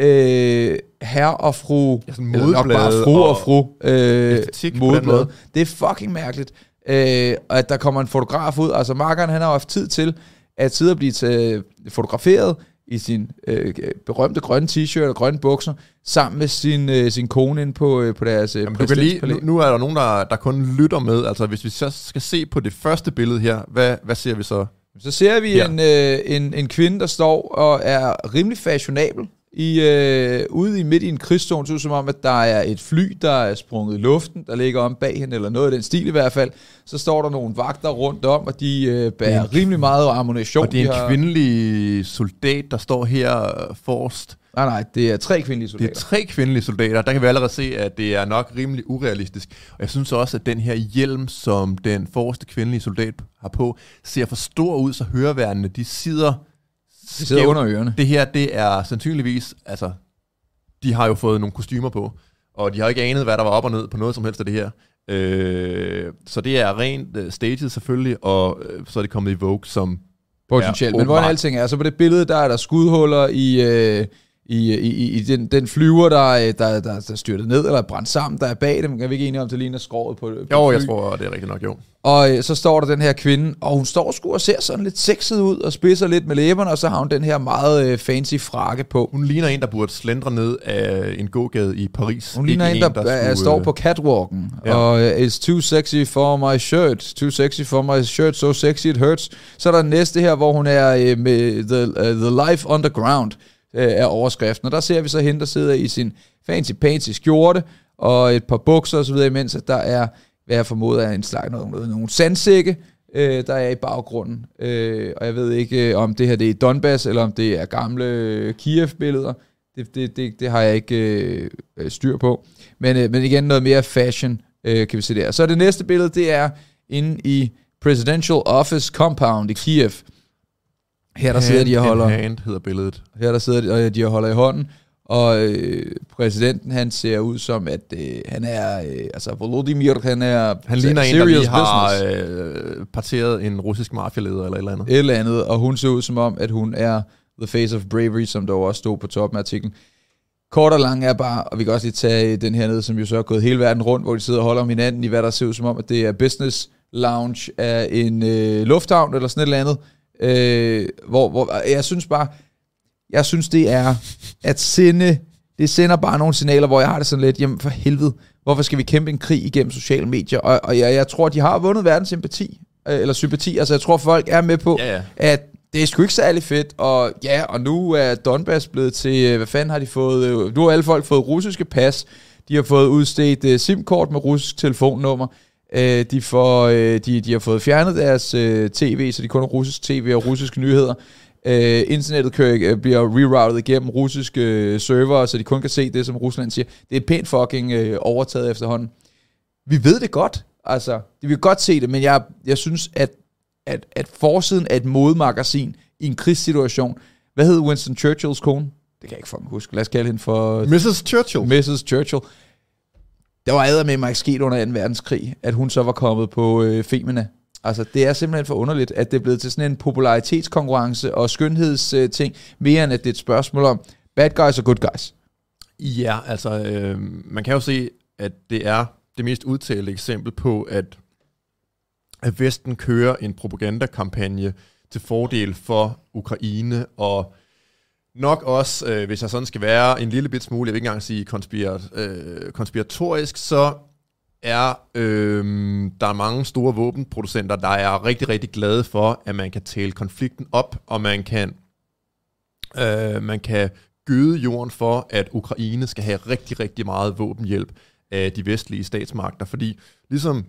øh, herre og fru, ja, eller nok bare fru og, og fru, øh, modblad. Det er fucking mærkeligt øh, og at der kommer en fotograf ud. Altså Markeren, han har haft tid til at sidde og blive til, fotograferet i sin øh, berømte grønne t-shirt og grønne bukser, sammen med sin, øh, sin kone ind på, øh, på deres øh, Jamen, du kan lige, nu, nu er der nogen, der, der kun lytter med. Altså hvis vi så skal se på det første billede her, hvad, hvad ser vi så? Så ser vi ja. en, øh, en, en kvinde, der står og er rimelig fashionabel i, øh, ude i midt i en krigszone, så som om, at der er et fly, der er sprunget i luften, der ligger om bag hende, eller noget af den stil i hvert fald. Så står der nogle vagter rundt om, og de øh, bærer en, rimelig meget ammunition. Og det er en har... kvindelig soldat, der står her øh, forrest. Nej, nej, det er tre kvindelige soldater. Det er tre kvindelige soldater. Der kan vi allerede se, at det er nok rimelig urealistisk. Og jeg synes også, at den her hjelm, som den forreste kvindelige soldat har på, ser for stor ud, så høreværende, de sidder det sidder under ørerne. Det her, det er sandsynligvis, altså, de har jo fået nogle kostymer på, og de har ikke anet, hvad der var op og ned på noget som helst af det her. Øh, så det er rent uh, staged selvfølgelig, og uh, så er det kommet i Vogue som Potentielt. Men hvordan alting er, så på det billede, der er der skudhuller i, øh, i, i, i den, den flyver, der, der, der, der styrtet ned, eller brændt sammen, der er bag dem. Kan vi ikke enige om, det ligner skåret på, på Jo, fly. jeg tror, det er rigtigt nok, jo. Og øh, så står der den her kvinde, og hun står sgu og ser sådan lidt sexet ud, og spidser lidt med læberne, og så har hun den her meget øh, fancy frakke på. Hun ligner en, der burde slendre ned af en gågade i Paris. Hun ligner en, der, en, der skulle, står på catwalken, ja. og it's too sexy for my shirt, too sexy for my shirt, so sexy it hurts. Så er der næste her, hvor hun er med the, uh, the Life Underground, øh, er overskriften. Og der ser vi så hende, der sidder i sin fancy-pansy skjorte og et par bukser osv., imens at der er, hvad jeg formoder er en slags noget, noget, nogle sandsække, øh, der er i baggrunden. Øh, og jeg ved ikke, øh, om det her det er Donbass, eller om det er gamle øh, Kiev-billeder. Det, det, det, det har jeg ikke øh, styr på. Men, øh, men igen, noget mere fashion øh, kan vi se der. Så det næste billede, det er inde i Presidential Office Compound i Kiev. Her der sidder de og holder... Hand hedder billedet. Her der sidder de, og de og holder i hånden. Og øh, præsidenten, han ser ud som, at øh, han er, øh, altså Volodymyr, han er Han ligner en, der lige har øh, parteret en russisk mafialeder eller et eller andet. Et eller andet, og hun ser ud som om, at hun er the face of bravery, som der også stod på toppen af artiklen. Kort og lang er bare, og vi kan også lige tage den her ned, som jo så er gået hele verden rundt, hvor de sidder og holder om hinanden i, hvad der ser ud som om, at det er business lounge af en øh, lufthavn eller sådan et eller andet. Øh, hvor, hvor, jeg synes bare, jeg synes det er at sende, det sender bare nogle signaler, hvor jeg har det sådan lidt, jamen for helvede, hvorfor skal vi kæmpe en krig igennem sociale medier? Og, og jeg, jeg tror, de har vundet verdens sympati, øh, eller sympati, altså jeg tror, folk er med på, ja, ja. at det er sgu ikke særlig fedt, og ja, og nu er Donbass blevet til, øh, hvad fanden har de fået, øh, nu har alle folk fået russiske pas, de har fået udstedt uh, SIM-kort med russisk telefonnummer, Øh, de, får, øh, de, de har fået fjernet deres øh, tv, så de kun har russisk tv og russiske nyheder. Øh, internettet kører, øh, bliver reroutet igennem russiske øh, server, så de kun kan se det, som Rusland siger. Det er pænt fucking øh, overtaget efterhånden. Vi ved det godt. Altså, de vil godt se det, men jeg, jeg synes, at, at, at forsiden af et modemagasin i en krigssituation, hvad hed Winston Churchills kone? Det kan jeg ikke fucking huske. Lad os kalde hende for... Mrs. Churchill. Mrs. Churchill. Der var æder med mig sket under 2. verdenskrig, at hun så var kommet på øh, Femina. Altså, det er simpelthen for underligt, at det er blevet til sådan en popularitetskonkurrence og skønhedsting, øh, mere end at det er et spørgsmål om bad guys og good guys. Ja, altså, øh, man kan jo se, at det er det mest udtalte eksempel på, at, at Vesten kører en propagandakampagne til fordel for Ukraine, og nok også, øh, hvis jeg sådan skal være en lille bit smule, jeg vil ikke engang sige konspirat, øh, konspiratorisk, så er øh, der er mange store våbenproducenter, der er rigtig, rigtig glade for, at man kan tale konflikten op, og man kan, øh, man kan gøde jorden for, at Ukraine skal have rigtig, rigtig meget våbenhjælp af de vestlige statsmagter. Fordi ligesom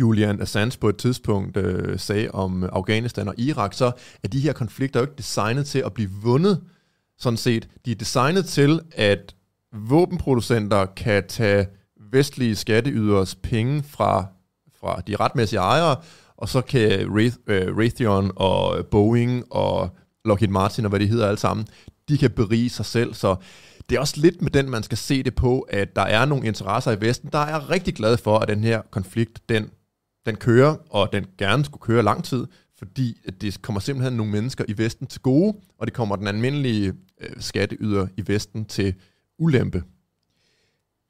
Julian Assange på et tidspunkt øh, sagde om øh, Afghanistan og Irak, så er de her konflikter jo ikke designet til at blive vundet, sådan set. De er designet til, at våbenproducenter kan tage vestlige skatteyderes penge fra, fra de retmæssige ejere, og så kan øh, Raytheon og Boeing og Lockheed Martin og hvad de hedder alle sammen, de kan berige sig selv. Så det er også lidt med den, man skal se det på, at der er nogle interesser i Vesten, der er rigtig glade for, at den her konflikt, den, den kører, og den gerne skulle køre lang tid, fordi det kommer simpelthen nogle mennesker i Vesten til gode, og det kommer den almindelige øh, skatteyder i Vesten til ulempe.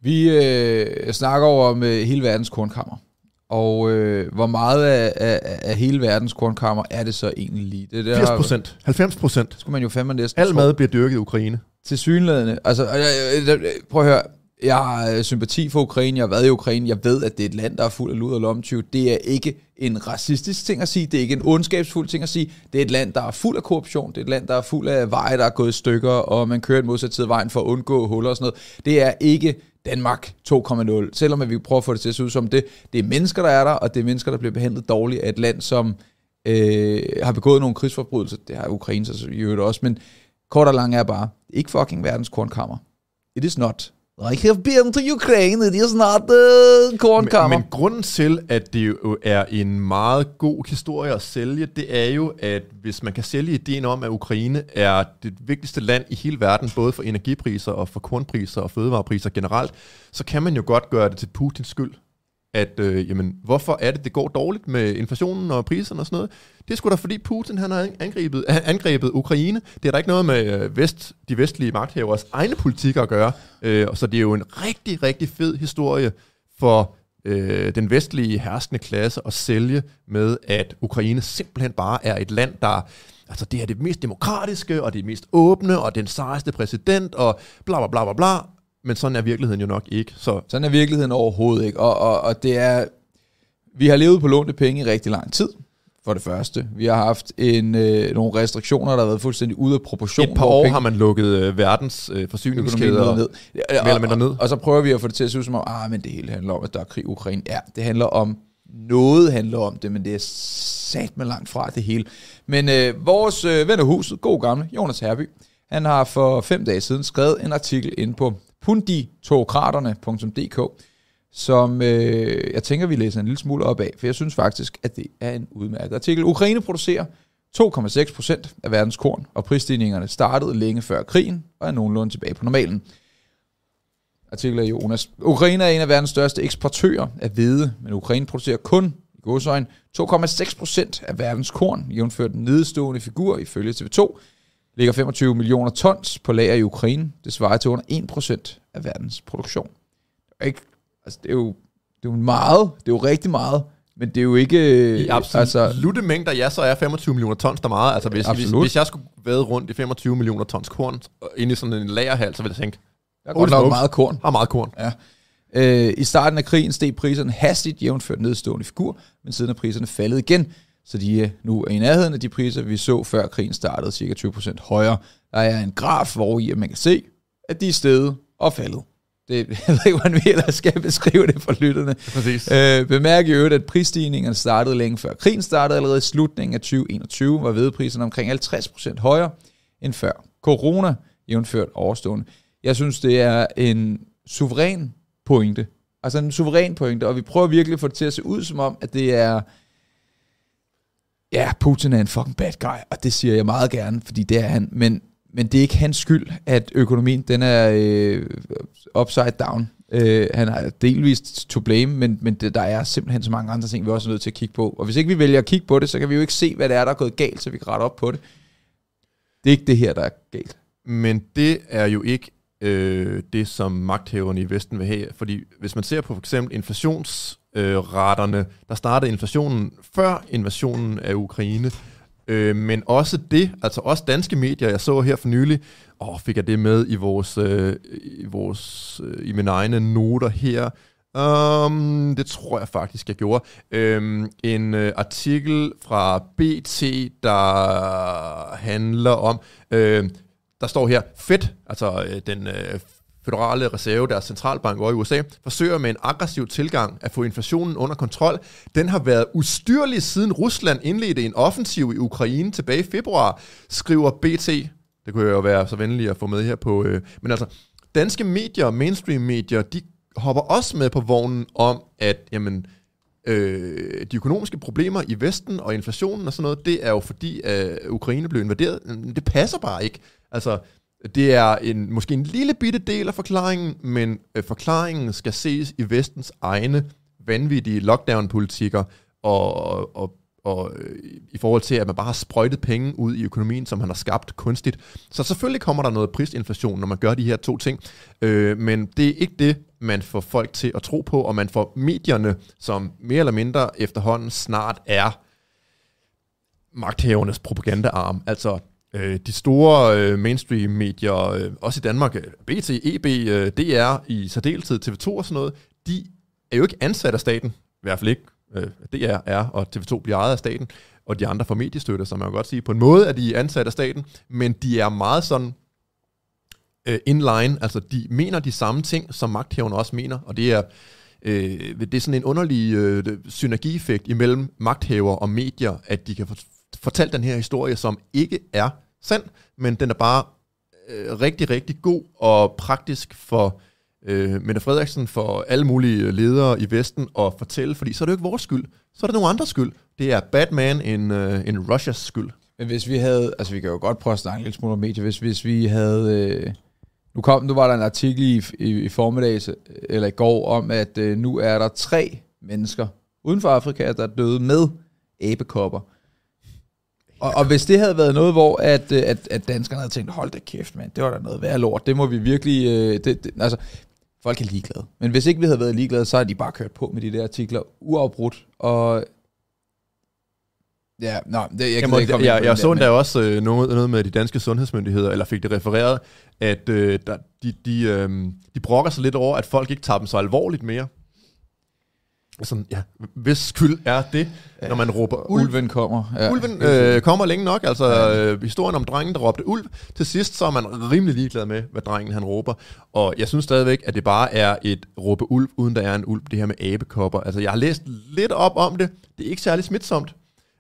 Vi øh, snakker over om øh, hele verdens kornkammer. Og øh, hvor meget af, af, af hele verdens kornkammer er det så egentlig lige? Det der, 80 procent. 90 procent. Skulle man jo fandme næsten Al mad bliver dyrket i Ukraine. Til synlædende. Altså, prøv at høre. Jeg har øh, sympati for Ukraine. Jeg har været i Ukraine. Jeg ved, at det er et land, der er fuld af lud og lomtyv. Det er ikke en racistisk ting at sige. Det er ikke en ondskabsfuld ting at sige. Det er et land, der er fuld af korruption. Det er et land, der er fuld af veje, der er gået i stykker, og man kører en modsat tid af vejen for at undgå huller og sådan noget. Det er ikke Danmark 2.0. Selvom vi prøver at få det til at se ud som det. Det er mennesker, der er der, og det er mennesker, der bliver behandlet dårligt af et land, som øh, har begået nogle krigsforbrydelser. Det har Ukraine så i øvrigt også, men kort og lang er bare, ikke fucking verdens kornkammer. It is not. I have been to Ukraine, it is not the kornkammer. Men, men grunden til, at det jo er en meget god historie at sælge, det er jo, at hvis man kan sælge ideen om, at Ukraine er det vigtigste land i hele verden, både for energipriser og for kornpriser og fødevarepriser generelt, så kan man jo godt gøre det til Putins skyld at øh, jamen, hvorfor er det, det går dårligt med inflationen og priserne og sådan noget. Det er sgu da fordi Putin han har angrebet, angrebet Ukraine. Det er der ikke noget med øh, vest, de vestlige magthavers egne politikker at gøre. Øh, så det er jo en rigtig, rigtig fed historie for øh, den vestlige herskende klasse at sælge med, at Ukraine simpelthen bare er et land, der altså det er det mest demokratiske, og det mest åbne, og den sejeste præsident, og bla bla bla bla bla. Men sådan er virkeligheden jo nok ikke. Så. Sådan er virkeligheden overhovedet ikke. Og, og, og det er... Vi har levet på lånte penge i rigtig lang tid, for det første. Vi har haft en, øh, nogle restriktioner, der har været fuldstændig ude af proportion. Et par år penge. har man lukket øh, verdens øh, forsyningskæder ned. Ja, og, og, ned. Og så prøver vi at få det til at se ud som om, ah, men det hele handler om, at der er krig i Ukraine. Ja, det handler om noget handler om det, men det er sat med langt fra det hele. Men øh, vores øh, ven af huset, god gamle, Jonas Herby, han har for fem dage siden skrevet en artikel ind på punditokraterne.dk, som øh, jeg tænker, vi læser en lille smule op af, for jeg synes faktisk, at det er en udmærket artikel. Ukraine producerer 2,6 procent af verdens korn, og prisstigningerne startede længe før krigen og er nogenlunde tilbage på normalen. Artikel af Jonas. Ukraine er en af verdens største eksportører af hvede, men Ukraine producerer kun i godsøjen 2,6 procent af verdens korn, jævnført den nedstående figur ifølge TV2, ligger 25 millioner tons på lager i Ukraine. Det svarer til under 1% af verdens produktion. Det er, ikke, altså det er, jo, det er jo meget, det er jo rigtig meget, men det er jo ikke... I absolut altså, mængder, ja, så er 25 millioner tons der meget. Altså hvis, hvis, hvis jeg skulle væde rundt i 25 millioner tons korn ind i sådan en lagerhal, så ville jeg tænke... Der er godt nok meget korn. Har meget korn. Ja. Øh, I starten af krigen steg priserne hastigt jævnført nedstående figur, men siden er priserne faldet igen så de er nu i nærheden af de priser, vi så før krigen startede, cirka 20% højere. Der er en graf, hvor i man kan se, at de er steget og faldet. Det, ved ikke, hvordan vi ellers skal beskrive det for lytterne. Præcis. Øh, bemærk i øvrigt, at prisstigningerne startede længe før krigen startede. Allerede i slutningen af 2021 var vedpriserne omkring 50% højere end før corona, jævnført overstående. Jeg synes, det er en suveræn pointe. Altså en suveræn pointe, og vi prøver virkelig at få det til at se ud som om, at det er... Ja, Putin er en fucking bad guy, og det siger jeg meget gerne, fordi det er han. Men, men det er ikke hans skyld, at økonomien den er øh, upside down. Øh, han er delvist to blame, men, men det, der er simpelthen så mange andre ting, vi også er nødt til at kigge på. Og hvis ikke vi vælger at kigge på det, så kan vi jo ikke se, hvad det er, der er gået galt, så vi kan rette op på det. Det er ikke det her, der er galt. Men det er jo ikke øh, det, som magthaverne i Vesten vil have. Fordi hvis man ser på for eksempel inflations øh, der startede inflationen før invasionen af Ukraine, øh, men også det, altså også danske medier, jeg så her for nylig, åh, fik jeg det med i vores, øh, i, vores øh, i mine egne noter her, Um, det tror jeg faktisk, jeg gjorde. Um, en uh, artikel fra BT, der handler om, uh, der står her, Fed, altså uh, den uh, federale reserve, deres centralbank over i USA, forsøger med en aggressiv tilgang at få inflationen under kontrol. Den har været ustyrlig siden Rusland indledte en offensiv i Ukraine tilbage i februar, skriver BT. Det kunne jeg jo være så venlig at få med her på. Øh. men altså, danske medier, mainstream medier, de hopper også med på vognen om, at jamen, øh, de økonomiske problemer i Vesten og inflationen og sådan noget, det er jo fordi, at Ukraine blev invaderet. Det passer bare ikke. Altså, det er en, måske en lille bitte del af forklaringen, men øh, forklaringen skal ses i Vestens egne vanvittige lockdown-politikker og, og, og og øh, i forhold til, at man bare har sprøjtet penge ud i økonomien, som man har skabt kunstigt. Så selvfølgelig kommer der noget prisinflation, når man gør de her to ting, øh, men det er ikke det, man får folk til at tro på, og man får medierne, som mere eller mindre efterhånden snart er magthævernes propagandaarm. Altså øh, de store øh, mainstream-medier, øh, også i Danmark, BT, EB, øh, øh DR, i særdeleshed TV2 og sådan noget, de er jo ikke ansat af staten, i hvert fald ikke øh, DR er, og TV2 bliver ejet af staten, og de andre får mediestøtte, som man kan godt sige. På en måde er de ansat af staten, men de er meget sådan øh, inline, altså de mener de samme ting, som magthaverne også mener, og det er, øh, det er sådan en underlig øh, synergieffekt imellem magthaver og medier, at de kan fortalt den her historie, som ikke er sand, men den er bare øh, rigtig, rigtig god og praktisk for øh, Mette Frederiksen for alle mulige ledere i Vesten at fortælle, fordi så er det jo ikke vores skyld, så er det nogen andres skyld. Det er Batman en, øh, en Russias skyld. Men hvis vi havde, altså vi kan jo godt prøve at snakke lidt smule om medier, hvis, hvis vi havde, øh, nu kom, nu var der en artikel i, i, i formiddag, øh, eller i går, om at øh, nu er der tre mennesker uden for Afrika, der er døde med æbekopper. Og, og hvis det havde været noget, hvor at, øh, at, at danskerne havde tænkt, hold da kæft, mand, det var da noget værd lort, det må vi virkelig, øh, det, det, altså, folk er ligeglade. Men hvis ikke vi havde været ligeglade, så har de bare kørt på med de der artikler uafbrudt. Og Ja, nå, det, jeg, Jamen, jeg, jeg, jeg, jeg så endda også øh, noget, noget med de danske sundhedsmyndigheder, eller fik det refereret, at øh, der, de, de, øh, de brokker sig lidt over, at folk ikke tager dem så alvorligt mere. Sådan, ja, hvis skyld er det, ja. når man råber ulv. Ulven kommer. Ja. Ulven øh, kommer længe nok, altså ja. øh, historien om drengen, der råbte ulv. Til sidst så er man rimelig ligeglad med, hvad drengen han råber. Og jeg synes stadigvæk, at det bare er et råbe ulv, uden der er en ulv, det her med abekopper. Altså jeg har læst lidt op om det. Det er ikke særlig smitsomt.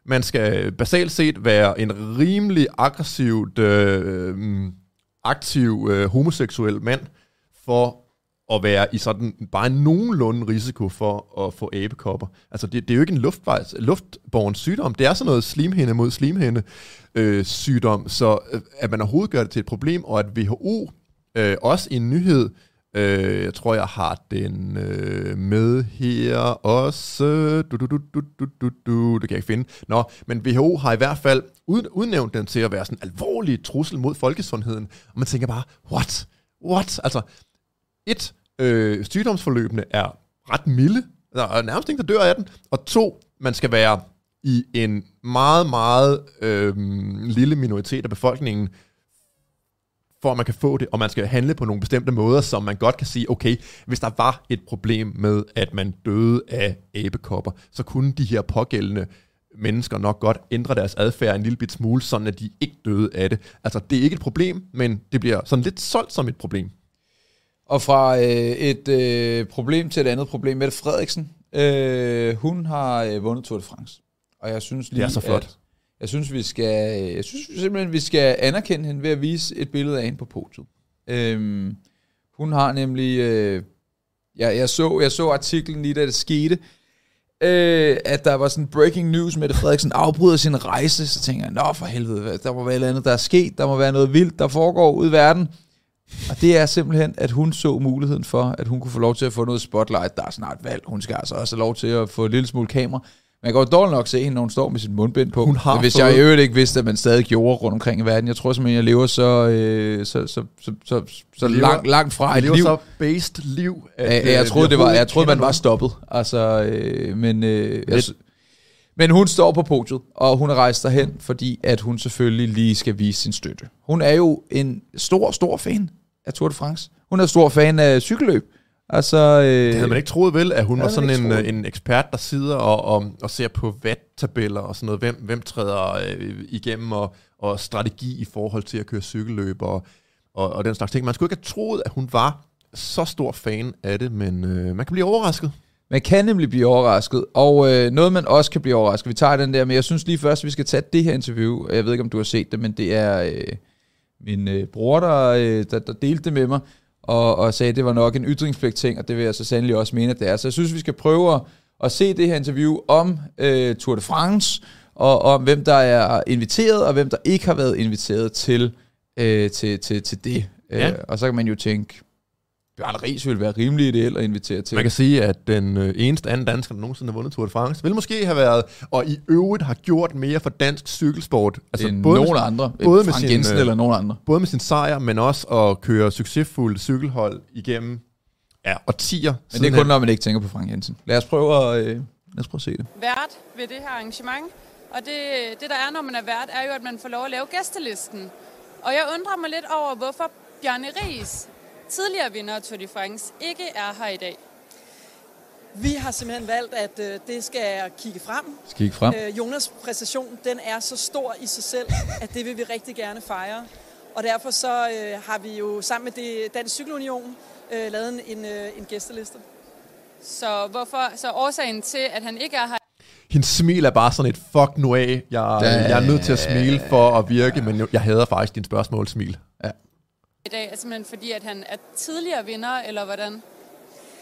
Man skal basalt set være en rimelig aggressivt, øh, aktiv øh, homoseksuel mand, for at være i sådan bare nogenlunde risiko for at få abekopper. Altså det, det er jo ikke en luftvejs, luftborgen sygdom, det er sådan noget slimhinde mod slimhinde øh, sygdom, så øh, at man overhovedet gør det til et problem, og at WHO øh, også i en nyhed, øh, jeg tror jeg har den øh, med her også, du, du, du, du, du, du, du, det kan jeg ikke finde. Nå, men WHO har i hvert fald ud, udnævnt den til at være sådan en alvorlig trussel mod folkesundheden, og man tænker bare, what? What? Altså, et, øh, sygdomsforløbene er ret milde. Der er nærmest ingen, der dør af den. Og to, man skal være i en meget, meget øh, lille minoritet af befolkningen, for at man kan få det, og man skal handle på nogle bestemte måder, som man godt kan sige, okay, hvis der var et problem med, at man døde af æbekopper, så kunne de her pågældende mennesker nok godt ændre deres adfærd en lille bit smule, sådan at de ikke døde af det. Altså, det er ikke et problem, men det bliver sådan lidt solgt som et problem. Og fra øh, et øh, problem til et andet problem. Mette Frederiksen, øh, hun har øh, vundet Tour de France. Og jeg synes lige, Det er så flot. At, jeg synes, vi skal, jeg synes simpelthen, vi skal anerkende hende ved at vise et billede af hende på podiet. Øhm, hun har nemlig, øh, ja, jeg, så, jeg så artiklen lige da det skete, øh, at der var sådan breaking news med, at Frederiksen afbryder sin rejse. Så tænker jeg, nå for helvede, der må være et eller andet, der er sket. Der må være noget vildt, der foregår ude i verden. Og det er simpelthen, at hun så muligheden for, at hun kunne få lov til at få noget spotlight. Der er snart valg. Hun skal altså også have lov til at få et lille smule kamera. Man kan jo dårligt nok se hende, når hun står med sit mundbind på. Hun har Hvis jeg i øvrigt ikke vidste, at man stadig gjorde rundt omkring i verden. Jeg tror simpelthen, jeg lever så, øh, så, så, så, så, så lever- langt, langt fra et liv. så based liv, at Ja, øh, jeg, vi troede, det var, jeg troede, man var stoppet. Altså, øh, men, øh, jeg, men hun står på podiet, og hun er rejst derhen, fordi at hun selvfølgelig lige skal vise sin støtte. Hun er jo en stor, stor fan af Tour de France. Hun er stor fan af cykelløb. Altså, øh, Det havde man ikke troet vel, at hun var sådan en, troet. øh, en ekspert, der sidder og, og, og ser på watt-tabeller og sådan noget. Hvem, hvem træder øh, igennem og, og strategi i forhold til at køre cykelløb og, og, og den slags ting. Man skulle ikke have troet, at hun var så stor fan af det, men øh, man kan blive overrasket. Man kan nemlig blive overrasket, og øh, noget man også kan blive overrasket. Vi tager den der, men jeg synes lige først, vi skal tage det her interview. Jeg ved ikke, om du har set det, men det er øh, min øh, bror, der, øh, der, der delte det med mig, og, og sagde, at det var nok en ytringspligt ting, og det vil jeg så sandelig også mene, at det er. Så jeg synes, vi skal prøve at, at se det her interview om øh, Tour de France, og om hvem der er inviteret, og hvem der ikke har været inviteret til, øh, til, til, til det. Ja. Øh, og så kan man jo tænke, Bjørn Ries ville være rimelig ideelt at invitere til. Man kan sige, at den øh, eneste anden dansker, der nogensinde har vundet Tour de France, vil måske have været, og i øvrigt har gjort mere for dansk cykelsport. Altså end både, nogen med, andre. både med Frank sin, Jensen øh, eller nogen andre. både med sin sejr, men også at køre succesfuldt cykelhold igennem ja, årtier. Men det er kun, når man ikke tænker på Frank Jensen. Lad os prøve at, øh, lad os prøve at se det. vært ved det her arrangement. Og det, det, der er, når man er vært, er jo, at man får lov at lave gæstelisten. Og jeg undrer mig lidt over, hvorfor Bjarne Ries, tidligere vinder af Tour de France, ikke er her i dag. Vi har simpelthen valgt, at øh, det skal kigge frem. Skal I frem? Øh, Jonas' præstation, den er så stor i sig selv, at det vil vi rigtig gerne fejre. Og derfor så øh, har vi jo sammen med det Dansk Cykelunion øh, lavet en, en, øh, en gæsteliste. Så, hvorfor, så årsagen til, at han ikke er her Hendes smil er bare sådan et fuck nu af. Jeg, jeg er nødt til at smile for at virke, men jeg hader faktisk din spørgsmålsmil. I dag, er simpelthen fordi, at han er tidligere vinder, eller hvordan?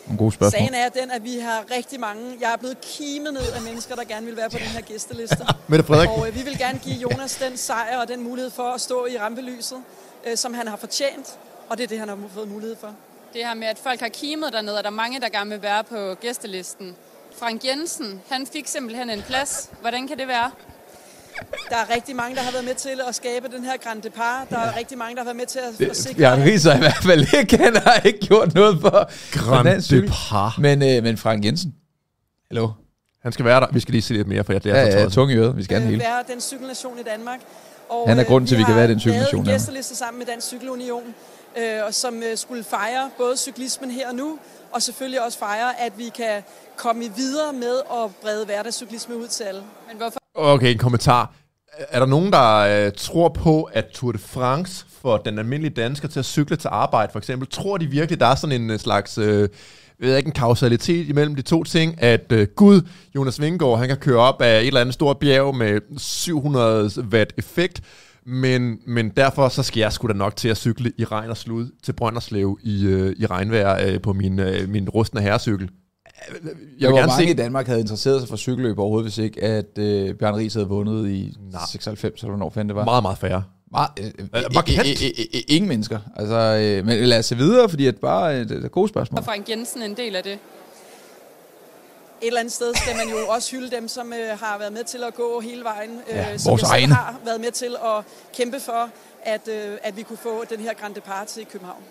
Nogle gode spørgsmål. Sagen er den, at vi har rigtig mange. Jeg er blevet kimet ned af mennesker, der gerne vil være på den her gæsteliste. Mette Frederik, Og øh, vi vil gerne give Jonas den sejr og den mulighed for at stå i rampelyset, øh, som han har fortjent. Og det er det, han har fået mulighed for. Det her med, at folk har kimet dernede, og der er mange, der gerne vil være på gæstelisten. Frank Jensen, han fik simpelthen en plads. Hvordan kan det være? Der er rigtig mange, der har været med til at skabe den her Grand Depart. Der er rigtig mange, der har været med til at, at sikre... Ries har i hvert fald ikke, han har ikke gjort noget for, Grand. Depart. Men, øh, men Frank Jensen, hallo? Han skal være der. Vi skal lige se lidt mere, for det er Ja, så ja, tosset. tung i øret, vi skal øh, hele. være den cykelnation i Danmark. Og, Han er øh, grunden til, at vi kan har være den cykelnation, ja. en gæsteliste sammen med Dansk Cykelunion, øh, og som øh, skulle fejre både cyklismen her og nu, og selvfølgelig også fejre, at vi kan komme videre med at brede hverdagscyklisme ud til alle. Men hvorfor Okay, en kommentar. Er der nogen, der øh, tror på, at Tour de France for den almindelige dansker til at cykle til arbejde, for eksempel, tror de virkelig, der er sådan en øh, slags, øh, jeg ikke, en kausalitet imellem de to ting, at øh, Gud, Jonas Vingegaard, han kan køre op af et eller andet stort bjerg med 700 watt effekt, men, men derfor så skal jeg sgu da nok til at cykle i regn og slud til Brønderslev i, øh, i regnvejr øh, på min, øh, min rustne herrecykel. Jeg gerne mange i se... Danmark havde interesseret sig for cykelløb overhovedet, hvis ikke at øh, Bjørn Ries havde vundet i Nej. 96, eller hvornår fanden det var? Meget, meget færre. Meget, øh, øh, markant. øh, øh, øh, ingen mennesker. Altså, øh, men lad os se videre, fordi at bare øh, det er gode spørgsmål. er Frank Jensen en del af det? Et eller andet sted skal man jo også hylde dem, som øh, har været med til at gå hele vejen. Øh, Ja, som vores jeg egne. har været med til at kæmpe for, at, øh, at vi kunne få den her Grand Depart til København.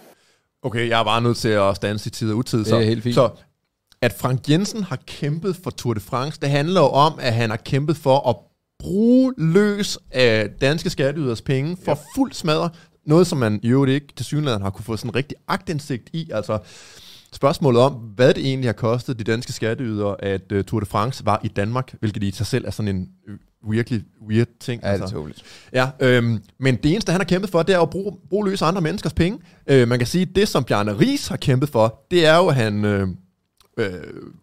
Okay, jeg er bare nødt til at stanse i tid og utid. Det så, er helt fint. Så at Frank Jensen har kæmpet for Tour de France, det handler jo om, at han har kæmpet for at bruge løs af danske skatteyders penge for fuld smadre. Noget, som man i øvrigt ikke til synligheden har kunne få sådan rigtig agtindsigt i. Altså spørgsmålet om, hvad det egentlig har kostet de danske skatteydere, at uh, Tour de France var i Danmark, hvilket i sig selv er sådan en øh, virkelig weird ting. Ja, det er altså. Ja, øhm, men det eneste, han har kæmpet for, det er at bruge, bruge løs andre menneskers penge. Øh, man kan sige, at det, som Bjarne Ries har kæmpet for, det er jo, at han, øh, øh,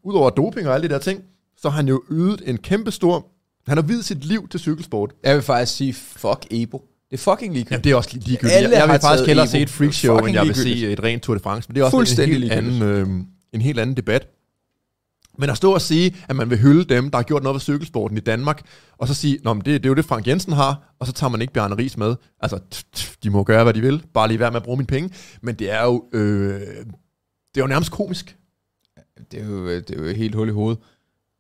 udover doping og alle de der ting, så har han jo ydet en kæmpe stor... Han har videt sit liv til cykelsport. Jeg vil faktisk sige, fuck Ebo. Det er fucking ligegyldigt. Jamen, det er også ligegyldigt. Alle Jeg, vil faktisk hellere se et freakshow, end jeg vil se et rent Tour de France. Men det er også en helt, anden, øh, en helt anden debat. Men at stå og sige, at man vil hylde dem, der har gjort noget ved cykelsporten i Danmark, og så sige, men det, det er jo det, Frank Jensen har, og så tager man ikke Bjarne Ries med. Altså, de må gøre, hvad de vil. Bare lige være med at bruge mine penge. Men det er jo, øh, det er jo nærmest komisk. Det er jo, øh, det er jo helt hul i hovedet.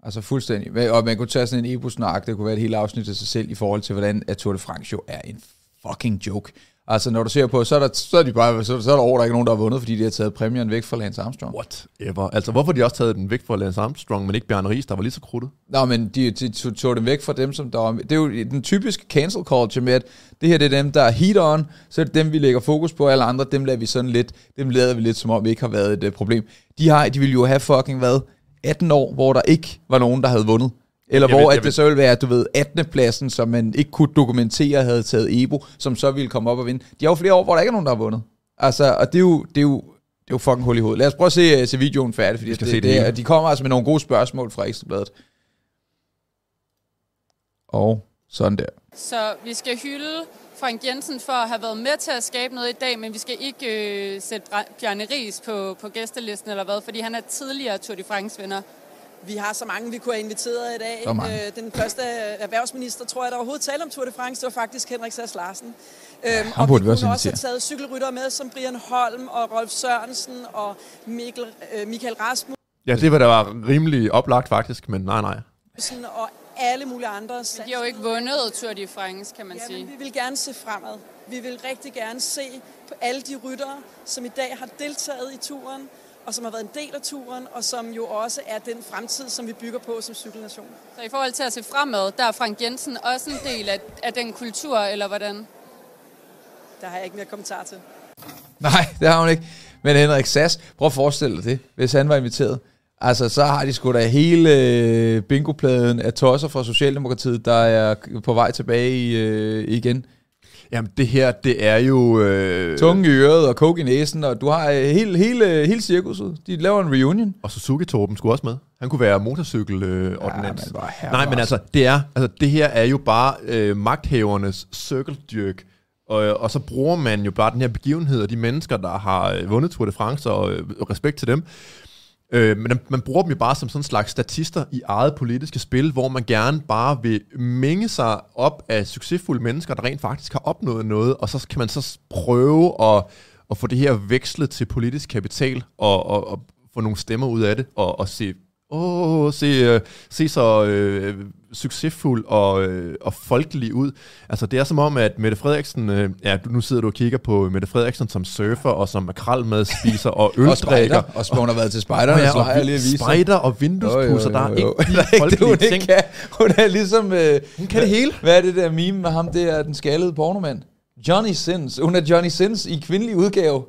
Altså fuldstændig. Og man kunne tage sådan en ebo-snak, det kunne være et helt afsnit af sig selv i forhold til, hvordan at Tour de France jo er en fucking joke. Altså når du ser på, så er der, så er de bare, så, så er der over, der er ikke nogen, der har vundet, fordi de har taget præmien væk fra Lance Armstrong. Whatever. Altså, hvorfor de også taget den væk fra Lance Armstrong, men ikke Bjarne Ries, der var lige så krudtet? Nå, men de, de tog, tog dem væk fra dem, som der var... Det er jo den typiske cancel culture med, at det her det er dem, der er heat on, så er det dem, vi lægger fokus på, alle andre, dem lader vi sådan lidt, dem lader vi lidt, som om vi ikke har været et uh, problem. De, har, de ville jo have fucking været 18 år, hvor der ikke var nogen, der havde vundet. Eller Jeg hvor ved- at det så ville være, du ved, 18. pladsen, som man ikke kunne dokumentere havde taget Ebo, som så ville komme op og vinde. De har jo flere år, hvor der ikke er nogen, der har vundet. Altså, og det er jo, det er jo, det er jo fucking hul i hovedet. Lad os prøve at se, uh, se videoen færdig, fordi det, se det det, de kommer altså med nogle gode spørgsmål fra Ekstrabladet. Og sådan der. Så vi skal hylde Frank Jensen for at have været med til at skabe noget i dag, men vi skal ikke øh, sætte Bjarne Ries på, på gæstelisten eller hvad, fordi han er tidligere Tour de France-vinder. Vi har så mange, vi kunne have inviteret i dag. Øh, den første erhvervsminister, tror jeg, der overhovedet talte om Tour de France, det var faktisk Henrik Sass Larsen. Øhm, og burde vi vi også kunne også have taget cykelryttere med, som Brian Holm og Rolf Sørensen og Mikkel, øh, Michael Rasmussen Ja, det var da var rimelig oplagt faktisk, men nej, nej. og alle mulige andre. De har jo ikke vundet Tour de France, kan man Ja, sige. men vi vil gerne se fremad. Vi vil rigtig gerne se på alle de ryttere, som i dag har deltaget i turen, og som har været en del af turen, og som jo også er den fremtid, som vi bygger på som cykelnation. Så i forhold til at se fremad, der er Frank Jensen også en del af, af den kultur, eller hvordan? Der har jeg ikke mere kommentar til. Nej, det har hun ikke. Men Henrik Sass, prøv at forestille dig det, hvis han var inviteret. Altså, så har de sgu da hele øh, bingopladen af tosser fra Socialdemokratiet, der er på vej tilbage i, øh, igen. Jamen, det her, det er jo... Øh, Tunge i øret og coke i næsen, og du har øh, hele, hele, hele cirkuset. De laver en reunion. Og Suzuki Torben skulle også med. Han kunne være motorcykel øh, Ja, ordinans. men hvor herre Nej, men altså det, er, altså, det her er jo bare øh, magthavernes circle jerk. Og, og så bruger man jo bare den her begivenhed, og de mennesker, der har øh, vundet Tour de France, og øh, respekt til dem. Øh, men man bruger dem jo bare som sådan en slags statister i eget politiske spil, hvor man gerne bare vil mænge sig op af succesfulde mennesker, der rent faktisk har opnået noget, og så kan man så prøve at, at få det her vekslet til politisk kapital, og, og, og få nogle stemmer ud af det, og, og se, åh, se, øh, se så øh, succesfuld og, øh, og folkelig ud. Altså, det er som om, at Mette Frederiksen, øh, ja, nu sidder du og kigger på Mette Frederiksen som surfer, og som makrelmad spiser, og Og øldrikker. spejder. Og hun har været til spejderne, ja, så har jeg lige og at vise. spejder og vinduespusser, der er ikke de folkelige hun ting. kan. Hun er ligesom... Øh, Hun kan det hele. Hvad er det der meme med ham der, den skaldede pornomand? Johnny Sins. Hun er Johnny Sins i kvindelig udgave.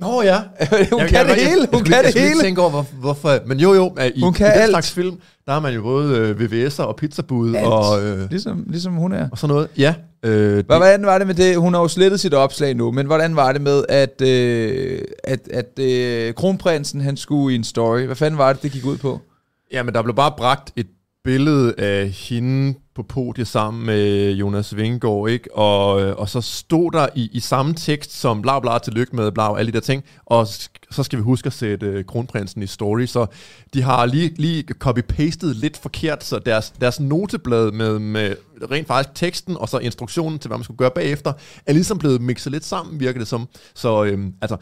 Nå ja. hun kan det hele. Hun kan det hele. Jeg tænke over, hvor, hvorfor... Men jo, jo, i, Hun kan i den alt. slags film, der har man jo både øh, VVS'er og pizzabud Alt. og, øh, Ligesom, ligesom hun er. og sådan noget. Ja. Øh, Hvordan var det med det? Hun har jo slettet sit opslag nu, men hvordan var det med, at, øh, at, at øh, kronprinsen han skulle i en story? Hvad fanden var det, det gik ud på? Ja, men der blev bare bragt et billede af hende på podiet sammen med Jonas Vingegaard, ikke? Og, øh, og så stod der i, i samme tekst som bla bla tillykke med bla og alle de der ting, og så skal vi huske at sætte øh, kronprinsen i story, så de har lige, lige copy-pastet lidt forkert, så deres, deres noteblad med, med rent faktisk teksten, og så instruktionen til, hvad man skulle gøre bagefter, er ligesom blevet mixet lidt sammen, virker det som. Så øhm, altså,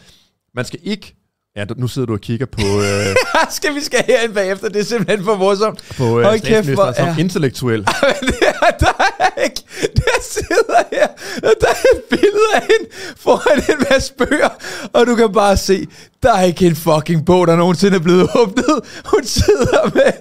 man skal ikke Ja, nu sidder du og kigger på, øh, skal vi skal herind bagefter? Det er simpelthen for morsomt. på øh, Hold kæft, hvor som er- intellektuel. Men det er, der er ikke... Der sidder her, og der er et billede af hende foran en masse bøger, og du kan bare se, der er ikke en fucking bog, der nogensinde er blevet åbnet. Hun sidder med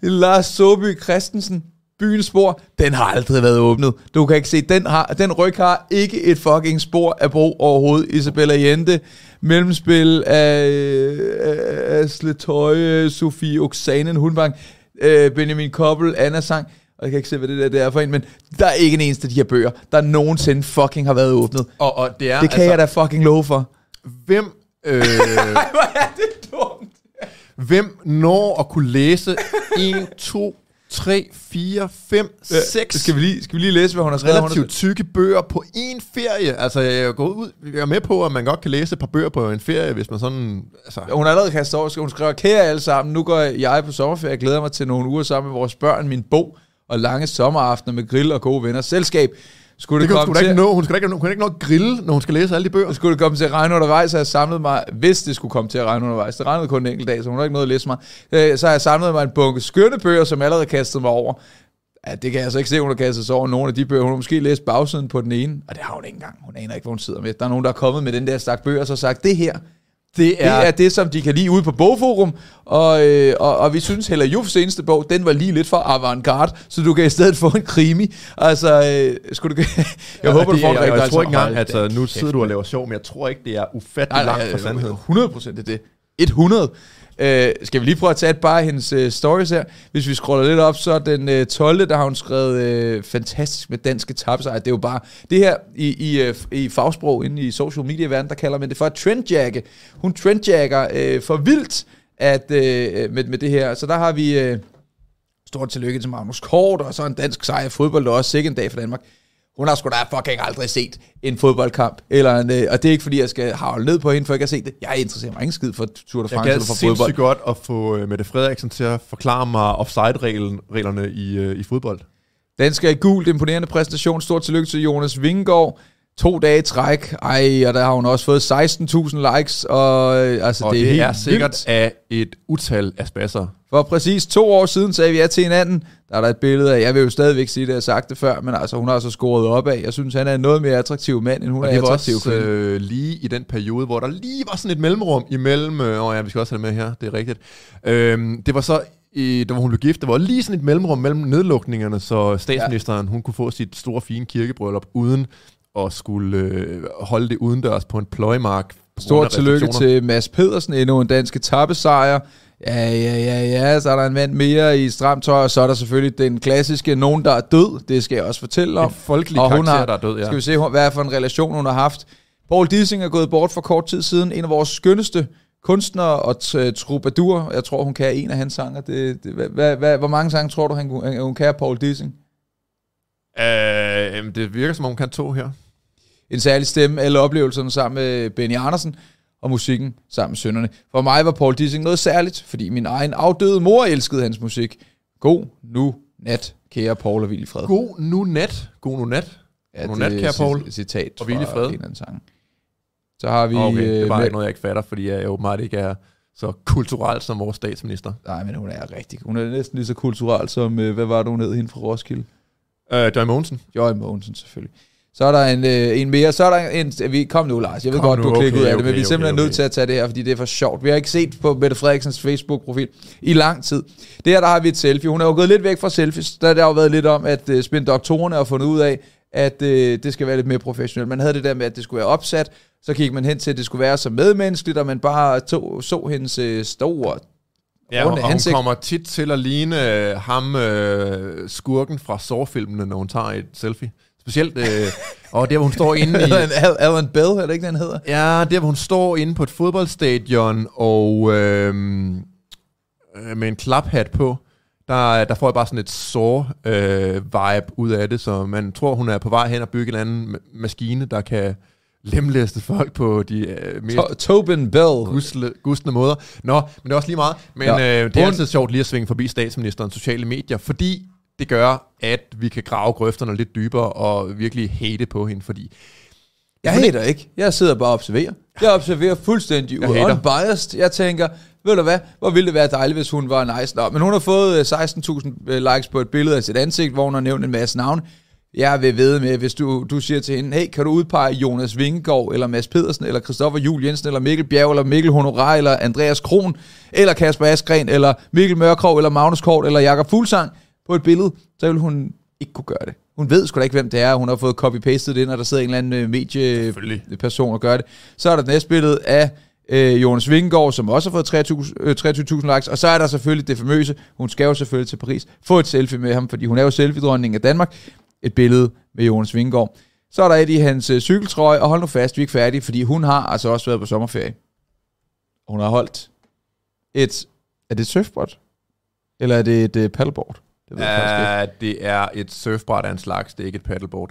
Lars Soby Christensen, Byens spor, den har aldrig været åbnet. Du kan ikke se, den, har, den ryg har ikke et fucking spor af bro overhovedet. Isabella Jente, mellemspil af, af Sletøje, Sofie Oxanen, Hundbank, øh, Benjamin Koppel, Anna Sang. og jeg kan ikke se, hvad det der det er for en, men der er ikke en eneste af de her bøger, der nogensinde fucking har været åbnet. Og, og det er Det kan altså, jeg da fucking love for. Hvem, øh, Hvor er det dumt. hvem når at kunne læse 1, 2, 3, 4, 5, 6 Skal vi lige, skal vi lige læse, hvad hun har skrevet? Relativt tykke bøger på én ferie? Altså, jeg går ud, jeg er med på, at man godt kan læse et par bøger på en ferie, hvis man sådan... Altså, Hun har allerede kastet over. Hun skriver, kære alle sammen, nu går jeg på sommerferie. Jeg glæder mig til nogle uger sammen med vores børn, min bog og lange sommeraftener med grill og gode venner. Selskab. Skulle det det, kan hun komme sgu da til, ikke nå. Hun skal da ikke, hun kan ikke nå at grille, når hun skal læse alle de bøger. skulle det komme til at regne undervejs, så har jeg samlet mig, hvis det skulle komme til at regne undervejs, det regnede kun en enkelt dag, så hun har ikke noget at læse mig, øh, så har jeg samlet mig en bunke skønne bøger, som allerede kastet mig over. Ja, det kan jeg så ikke se, hun har kastet sig over nogle af de bøger. Hun har måske læst bagsiden på den ene, og det har hun ikke engang. Hun aner ikke, hvor hun sidder med. Der er nogen, der er kommet med den der stak bøger, og så sagt, det her, Det Det er det, som de kan lide ude på Bogforum, og, øh, og, og vi synes, Hella Jufs seneste bog, den var lige lidt for avantgarde, så du kan i stedet få en krimi. Altså, øh, skulle du... jeg Ja, håber, du det, får en jeg, jeg, jeg tror ikke engang, at altså, nu sidder du og laver sjov, men jeg tror ikke, det er ufattelig langt fra sandheden. 100 procent er det. 100. Øh, skal vi lige prøve at tage et par af hendes øh, stories her? Hvis vi scroller lidt op, så den øh, 12. der har hun skrevet øh, fantastisk med danske tabsejre. Det er jo bare, det her i, i, øh, i fagsprog inde i social media verden, der kalder man det for at trendjagge. Hun trendjagger øh, for vildt at, øh, øh, med, med det her. Så der har vi øh, stort tillykke til Magnus Kort, og så en dansk sejr i fodbold, og også sikke en dag for Danmark. Hun har sgu da fucking aldrig set en fodboldkamp. Eller en, øh, og det er ikke fordi, jeg skal havle ned på hende, for jeg kan se det. Jeg interesserer mig ikke skid for Tour de Jeg France eller for fodbold. sindssygt godt at få øh, Mette Frederiksen til at forklare mig offside-reglerne i, øh, i fodbold. Dansker i gult, imponerende præstation. Stort tillykke til Jonas Vingegaard. To dage i træk. Ej, og der har hun også fået 16.000 likes. Og, øh, altså, Og det det, er, helt er sikkert vildt. af et utal af spasser. For præcis to år siden sagde vi ja til hinanden. Der er der et billede af, jeg vil jo stadigvæk sige det, jeg har sagt det før, men altså hun har så scoret op af. Jeg synes, han er en noget mere attraktiv mand, end hun Og er det var attraktiv også kvinde. øh, lige i den periode, hvor der lige var sådan et mellemrum imellem... Øh, åh ja, vi skal også have det med her, det er rigtigt. Øhm, det var så, i, da hun blev gift, der var lige sådan et mellemrum mellem nedlukningerne, så statsministeren hun kunne få sit store, fine kirkebryllup uden at skulle øh, holde det udendørs på en grund Stort tillykke til Mads Pedersen, endnu en dansk etappesejr. Ja, ja, ja, ja, så er der en mand mere i stramt tøj, og så er der selvfølgelig den klassiske, nogen der er død, det skal jeg også fortælle om. En folkelig Og hun karakter, har- der er død, ja. Skal vi se, hvor- hvad er for en relation, hun har haft. Paul Dissing er gået bort for kort tid siden, en af vores skønneste kunstnere og t- troubadour. Jeg tror, hun kan en af hans sanger. Det, det, hvad, hvad, hvor mange sange tror du, han, kunne- hun kan, Paul Dissing? Øh, det virker som om, hun kan to her. en særlig stemme, alle oplevelserne sammen med Benny Andersen, og musikken sammen med sønnerne. For mig var Paul Dissing noget særligt, fordi min egen afdøde mor elskede hans musik. God nu nat, kære Paul og Willy Fred. God nu nat. God nu nat. ja, nu nat, kære Paul. Citat Og Willy Fred. en eller anden sang. Så har vi... Okay, det er øh, bare med- ikke noget, jeg ikke fatter, fordi jeg åbenbart ikke er så kulturel som vores statsminister. Nej, men hun er rigtig... Hun er næsten lige så kulturel som... Øh, hvad var det, hun hed hende fra Roskilde? Øh, Joy Mogensen. Joy Mogensen selvfølgelig. Så er der en, øh, en mere. Så er der en... Vi, kom nu, Lars. Jeg ved Kom godt, nu, du har klikket okay, ud af det, men okay, vi er simpelthen okay, nødt til at tage det her, fordi det er for sjovt. Vi har ikke set på Mette Frederiksens Facebook-profil i lang tid. Det her, der har vi et selfie. Hun er jo gået lidt væk fra selfies. Der har der jo været lidt om, at øh, spændt doktorerne har fundet ud af, at øh, det skal være lidt mere professionelt. Man havde det der med, at det skulle være opsat. Så gik man hen til, at det skulle være så medmenneskeligt, og man bare tog, så hendes øh, store Ja, og, og hun kommer tit til at ligne øh, ham, øh, skurken fra Saw-filmene, når hun tager et selfie. Specielt, øh, og der hvor hun står inde i... Alan, Bell, er det ikke, den hedder? Ja, der hvor hun står inde på et fodboldstadion og øh, øh, med en klaphat på, der, der får jeg bare sådan et Saw-vibe ud af det, så man tror, hun er på vej hen og bygge en anden ma- maskine, der kan lemlæste folk på de øh, mest To- Tobin Bell. gusle, gusne måder. Nå, men det er også lige meget. Men ja. øh, det er Hun- altid sjovt lige at svinge forbi statsministerens sociale medier, fordi det gør, at vi kan grave grøfterne lidt dybere og virkelig hate på hende, fordi Jeg hater ikke. Jeg sidder bare og observerer. Jeg observerer fuldstændig Jeg unbiased. Jeg tænker, ved du hvad, hvor ville det være dejligt, hvis hun var nice. Nå, men hun har fået øh, 16.000 øh, likes på et billede af sit ansigt, hvor hun har nævnt en masse navne. Jeg vil ved med, hvis du, du siger til hende, hey, kan du udpege Jonas Vingegaard, eller Mads Pedersen, eller Christoffer Jul Jensen, eller Mikkel Bjerg, eller Mikkel Honorar, eller Andreas Kron, eller Kasper Askren, eller Mikkel Mørkrog, eller Magnus Kort, eller Jakob Fuglsang på et billede, så vil hun ikke kunne gøre det. Hun ved sgu da ikke, hvem det er. Hun har fået copy-pastet det ind, og der sidder en eller anden øh, medieperson og gør det. Så er der det næste billede af øh, Jonas Vingegaard, som også har fået 23.000 øh, 23 likes, og så er der selvfølgelig det famøse, hun skal jo selvfølgelig til Paris, få et selfie med ham, fordi hun er jo selfie-dronningen af Danmark, et billede med Jonas Vingegaard. Så er der et i hans øh, cykeltrøje, og hold nu fast, vi er ikke færdige, fordi hun har altså også været på sommerferie. Hun har holdt et, er det et surfboard? Eller er det et uh, paddleboard? Ved jeg ikke. Uh, det er et surfbræt af en slags, det er ikke et paddleboard.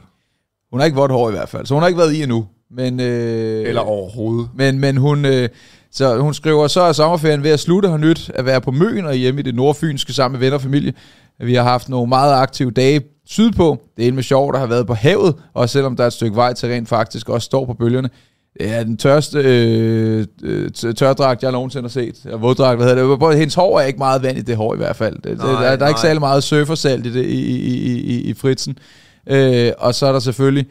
Hun har ikke vådt hår i hvert fald, så hun har ikke været i endnu. Men, øh, Eller overhovedet. Men, men hun, øh, så hun skriver, så er sommerferien ved at slutte har nyt at være på Møn og hjemme i det nordfynske sammen med venner og familie. Vi har haft nogle meget aktive dage sydpå. Det er med sjovt at have været på havet, og selvom der er et stykke vej til rent faktisk også står på bølgerne. Det er den tørste øh, øh, tørdragt, jeg nogensinde har set. Ja, våddragt, hvad hedder det? Både hendes hår er ikke meget vand i det hår i hvert fald. Nej, der, der er nej. ikke særlig meget surfersalt i, det, i, i, i, i, i fritsen. Øh, og så er der selvfølgelig,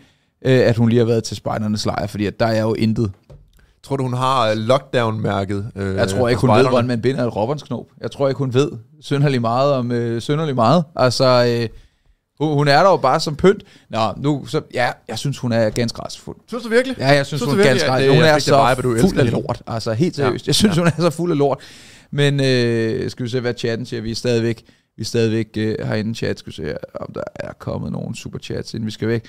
øh, at hun lige har været til spejdernes lejr, fordi at der er jo intet. Tror du, hun har øh, lockdown-mærket? Øh, Jeg tror ikke, hun ved, hvordan man binder et råbåndsknop. Jeg tror ikke, hun ved synderligt meget om øh, synderligt meget. Altså, øh, hun, hun er der jo bare som pynt. Nå, nu, så, ja, jeg synes, hun er ganske retsfuld. Synes du virkelig? Ja, jeg synes, Synes hun er ganske det- Hun er så vibe, du fuld af lort. Altså, helt Ja. seriøst. Jeg synes, hun er så fuld af lort. Men øh, skal vi se, hvad chatten siger. Vi er stadigvæk, vi er stadigvæk øh, herinde i chat. Skal vi se, om der er kommet nogle superchats, inden vi skal væk.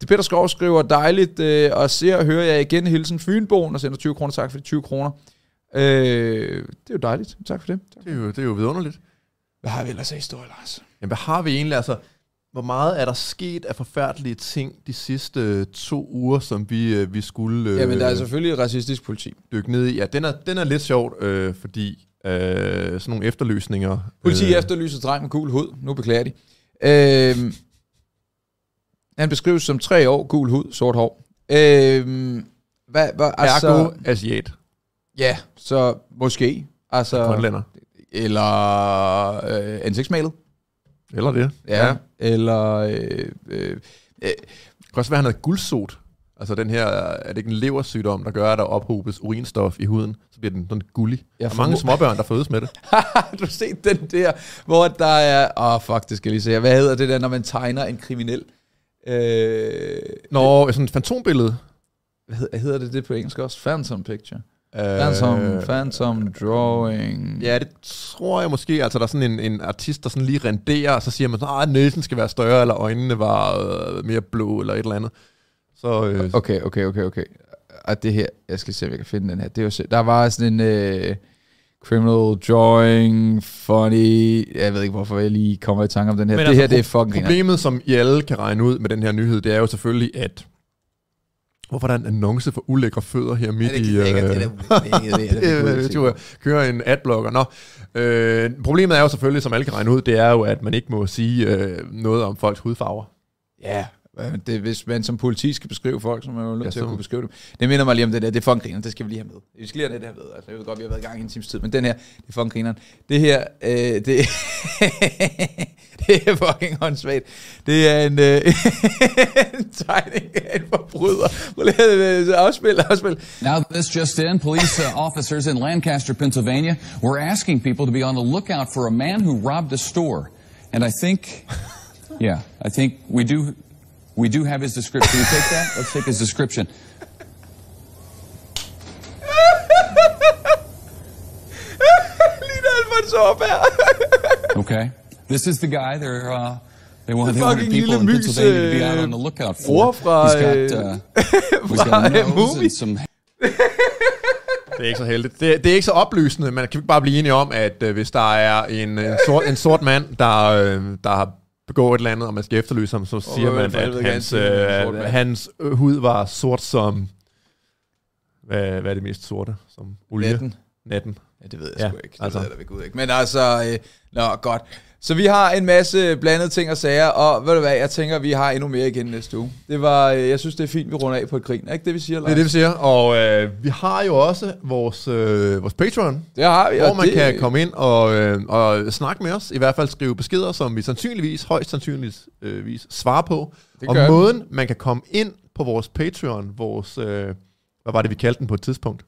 Det Peter Skov skriver, dejligt øh, at se og høre jer igen. Hilsen Fynboen og sender 20 kroner. Tak for de 20 kroner. Øh, det er jo dejligt. Tak for det. Tak. Det er jo, det er jo vidunderligt. Hvad har vi ellers af historie, Lars? Jamen, hvad har vi egentlig? Altså, hvor meget er der sket af forfærdelige ting de sidste øh, to uger, som vi, øh, vi skulle øh, Jamen, der er selvfølgelig racistisk politi. dykke ned i? Ja, den er, den er lidt sjovt, øh, fordi øh, sådan nogle efterløsninger... Politi øh, efterlyser dreng med gul hud. Nu beklager de. Øh, han beskrives som tre år, gul hud, sort hår. Øh, hvad, hvad, altså, Ergo asiat. Ja, så måske. Altså, Grønlænder. eller øh, ansigtsmalet. Eller det. Ja. ja. Eller... Øh, øh, øh, Det kan også være, at han havde guldsot. Altså den her, er det ikke en leversygdom, der gør, at der ophobes urinstof i huden, så bliver den sådan gullig. Jeg Der er mange småbørn, der fødes med det. har du set den der, hvor der er... Åh, oh, fuck, det skal jeg lige se. Hvad hedder det der, når man tegner en kriminel? Øh, Nå, sådan et fantombillede. hvad hedder, hedder det det på engelsk også? Phantom picture. Øh, Phantom, phantom drawing. Ja, det tror jeg måske. Altså, der er sådan en, en artist, der sådan lige renderer, og så siger man, at næsen skal være større, eller øjnene var øh, mere blå, eller et eller andet. Så øh, Okay, okay, okay, okay. Og det her, jeg skal se, om jeg kan finde den her. Det er jo, se- der var sådan en øh, criminal drawing, funny, jeg ved ikke, hvorfor jeg lige kommer i tanke om den her. Men det altså, her, det er fucking. Problemet, som I alle kan regne ud med den her nyhed, det er jo selvfølgelig, at hvorfor er der en annonce for ulækre fødder her midt i... det, øh, det, det, det, det, det, kører en adblocker. Nå. Øh, problemet er jo selvfølgelig, som alle kan regne ud, det er jo, at man ikke må sige øh, noget om folks hudfarver. Ja, det, hvis man som politi skal beskrive folk, så er man jo nødt til at kunne beskrive dem. Det minder mig lige om det der, det er fucking grineren, det skal vi lige have med. Vi skal lige have det her med. Altså, jeg ved godt, vi har været i gang i en times tid, men den her, det er fucking grineren. Det her, øh, det, det er fucking håndsvagt. Det er en, øh, en tegning af en forbryder. Prøv lige at afspil, afspil. Now, this just in, police uh, officers in Lancaster, Pennsylvania were asking people to be on the lookout for a man who robbed a store. And I think, yeah, I think we do, we do have his description. Can we take that? Let's take his description. Okay. This is the guy they're, uh, they, want, they wanted people in Pennsylvania to be out øh, on the lookout for. fra, He's got, øh, uh, he's got a øh, nose Movie. and some Det er ikke så heldigt. Det, det er ikke så oplysende. Man kan ikke bare blive enige om, at øh, hvis der er en, en, sort, en sort mand, der, øh, der har begået et eller andet, og man skal efterlyse ham, så siger øh, man, helvede at hans, øh, hans øh, hud var sort som... Hvad, hvad er det mest sorte? Som olie? Natten. Natten. Ja, det ved jeg Ja, sgu ikke. Det altså. ved jeg da ved Gud ikke. Men altså, øh, nå, godt. Så vi har en masse blandede ting og sager, og ved du hvad, jeg tænker, vi har endnu mere igen næste uge. Det var, øh, jeg synes, det er fint, vi runder af på et grin. Er ikke det, vi siger, Lars? Det er det, vi siger. Og øh, vi har jo også vores, øh, vores Patreon, det har vi. hvor man det, kan komme ind og, øh, og snakke med os. I hvert fald skrive beskeder, som vi sandsynligvis, højst sandsynligvis øh, svarer på. Det og gør vi. måden, man kan komme ind på vores Patreon, vores... Øh, hvad var det, vi kaldte den på et tidspunkt?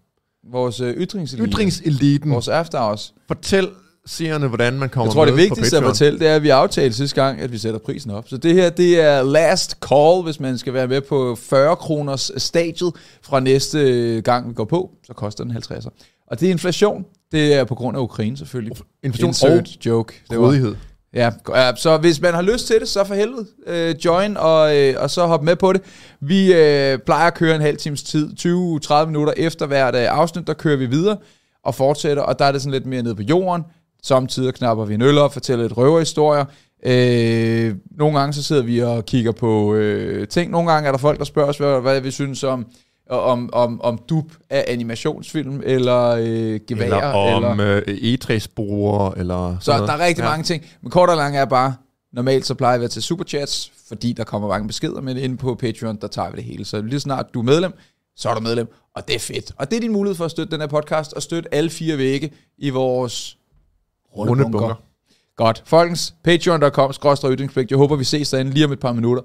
Vores øh, ytringselite. Ytringseliten. Vores after hours. Fortæl seerne, hvordan man kommer Jeg tror, det med vigtigste på at fortælle, det er, at vi aftalte sidste gang, at vi sætter prisen op. Så det her, det er last call, hvis man skal være med på 40 kroners stadiet fra næste gang, vi går på. Så koster den 50'er. Og det er inflation. Det er på grund af Ukraine selvfølgelig. Inflation Insert joke. Det var, Grådighed. ja, ja, så hvis man har lyst til det, så for helvede, øh, join og, øh, og så hop med på det. Vi øh, plejer at køre en halv times tid, 20-30 minutter efter hvert øh, afsnit, der kører vi videre og fortsætter, og der er det sådan lidt mere nede på jorden. Samtidig knapper vi en øl op, fortæller lidt røverhistorier. Øh, nogle gange så sidder vi og kigger på øh, ting. Nogle gange er der folk, der spørger os, hvad, hvad vi synes om, om, om, om dub af animationsfilm, eller øh, gevær, Eller om eller øh, egetræsbrugere, eller så der er rigtig ja. mange ting. Men kort og lang er bare, normalt så plejer vi at tage superchats, fordi der kommer mange beskeder, men inde på Patreon, der tager vi det hele. Så lige snart du er medlem, så er du medlem, og det er fedt. Og det er din mulighed for at støtte den her podcast, og støtte alle fire vægge i vores runde, Runde bunker. bunker. Godt. Folkens, patreon.com, skråstrej ytringspligt. Jeg håber, vi ses derinde lige om et par minutter.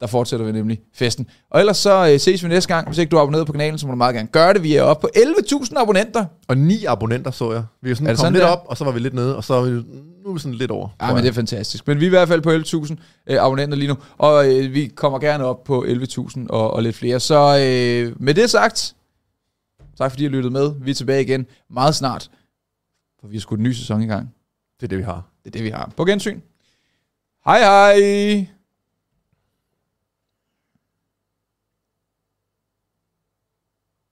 Der fortsætter vi nemlig festen. Og ellers så øh, ses vi næste gang. Hvis ikke du er abonneret på kanalen, så må du meget gerne gøre det. Vi er oppe på 11.000 abonnenter. Og ni abonnenter så jeg. Vi er sådan Er kommet sådan lidt der? op, og så var vi lidt nede, og så er vi, nu er vi sådan lidt over. Ja, men det er fantastisk. Men vi er i hvert fald på 11.000 øh, abonnenter lige nu, og øh, vi kommer gerne op på 11.000 og, og lidt flere. Så øh, med det sagt, tak fordi I lyttede med. Vi er tilbage igen meget snart, for vi har skudt en ny sæson i gang. Det er det, vi har. Det er det, vi har. På gensyn. Hej hej!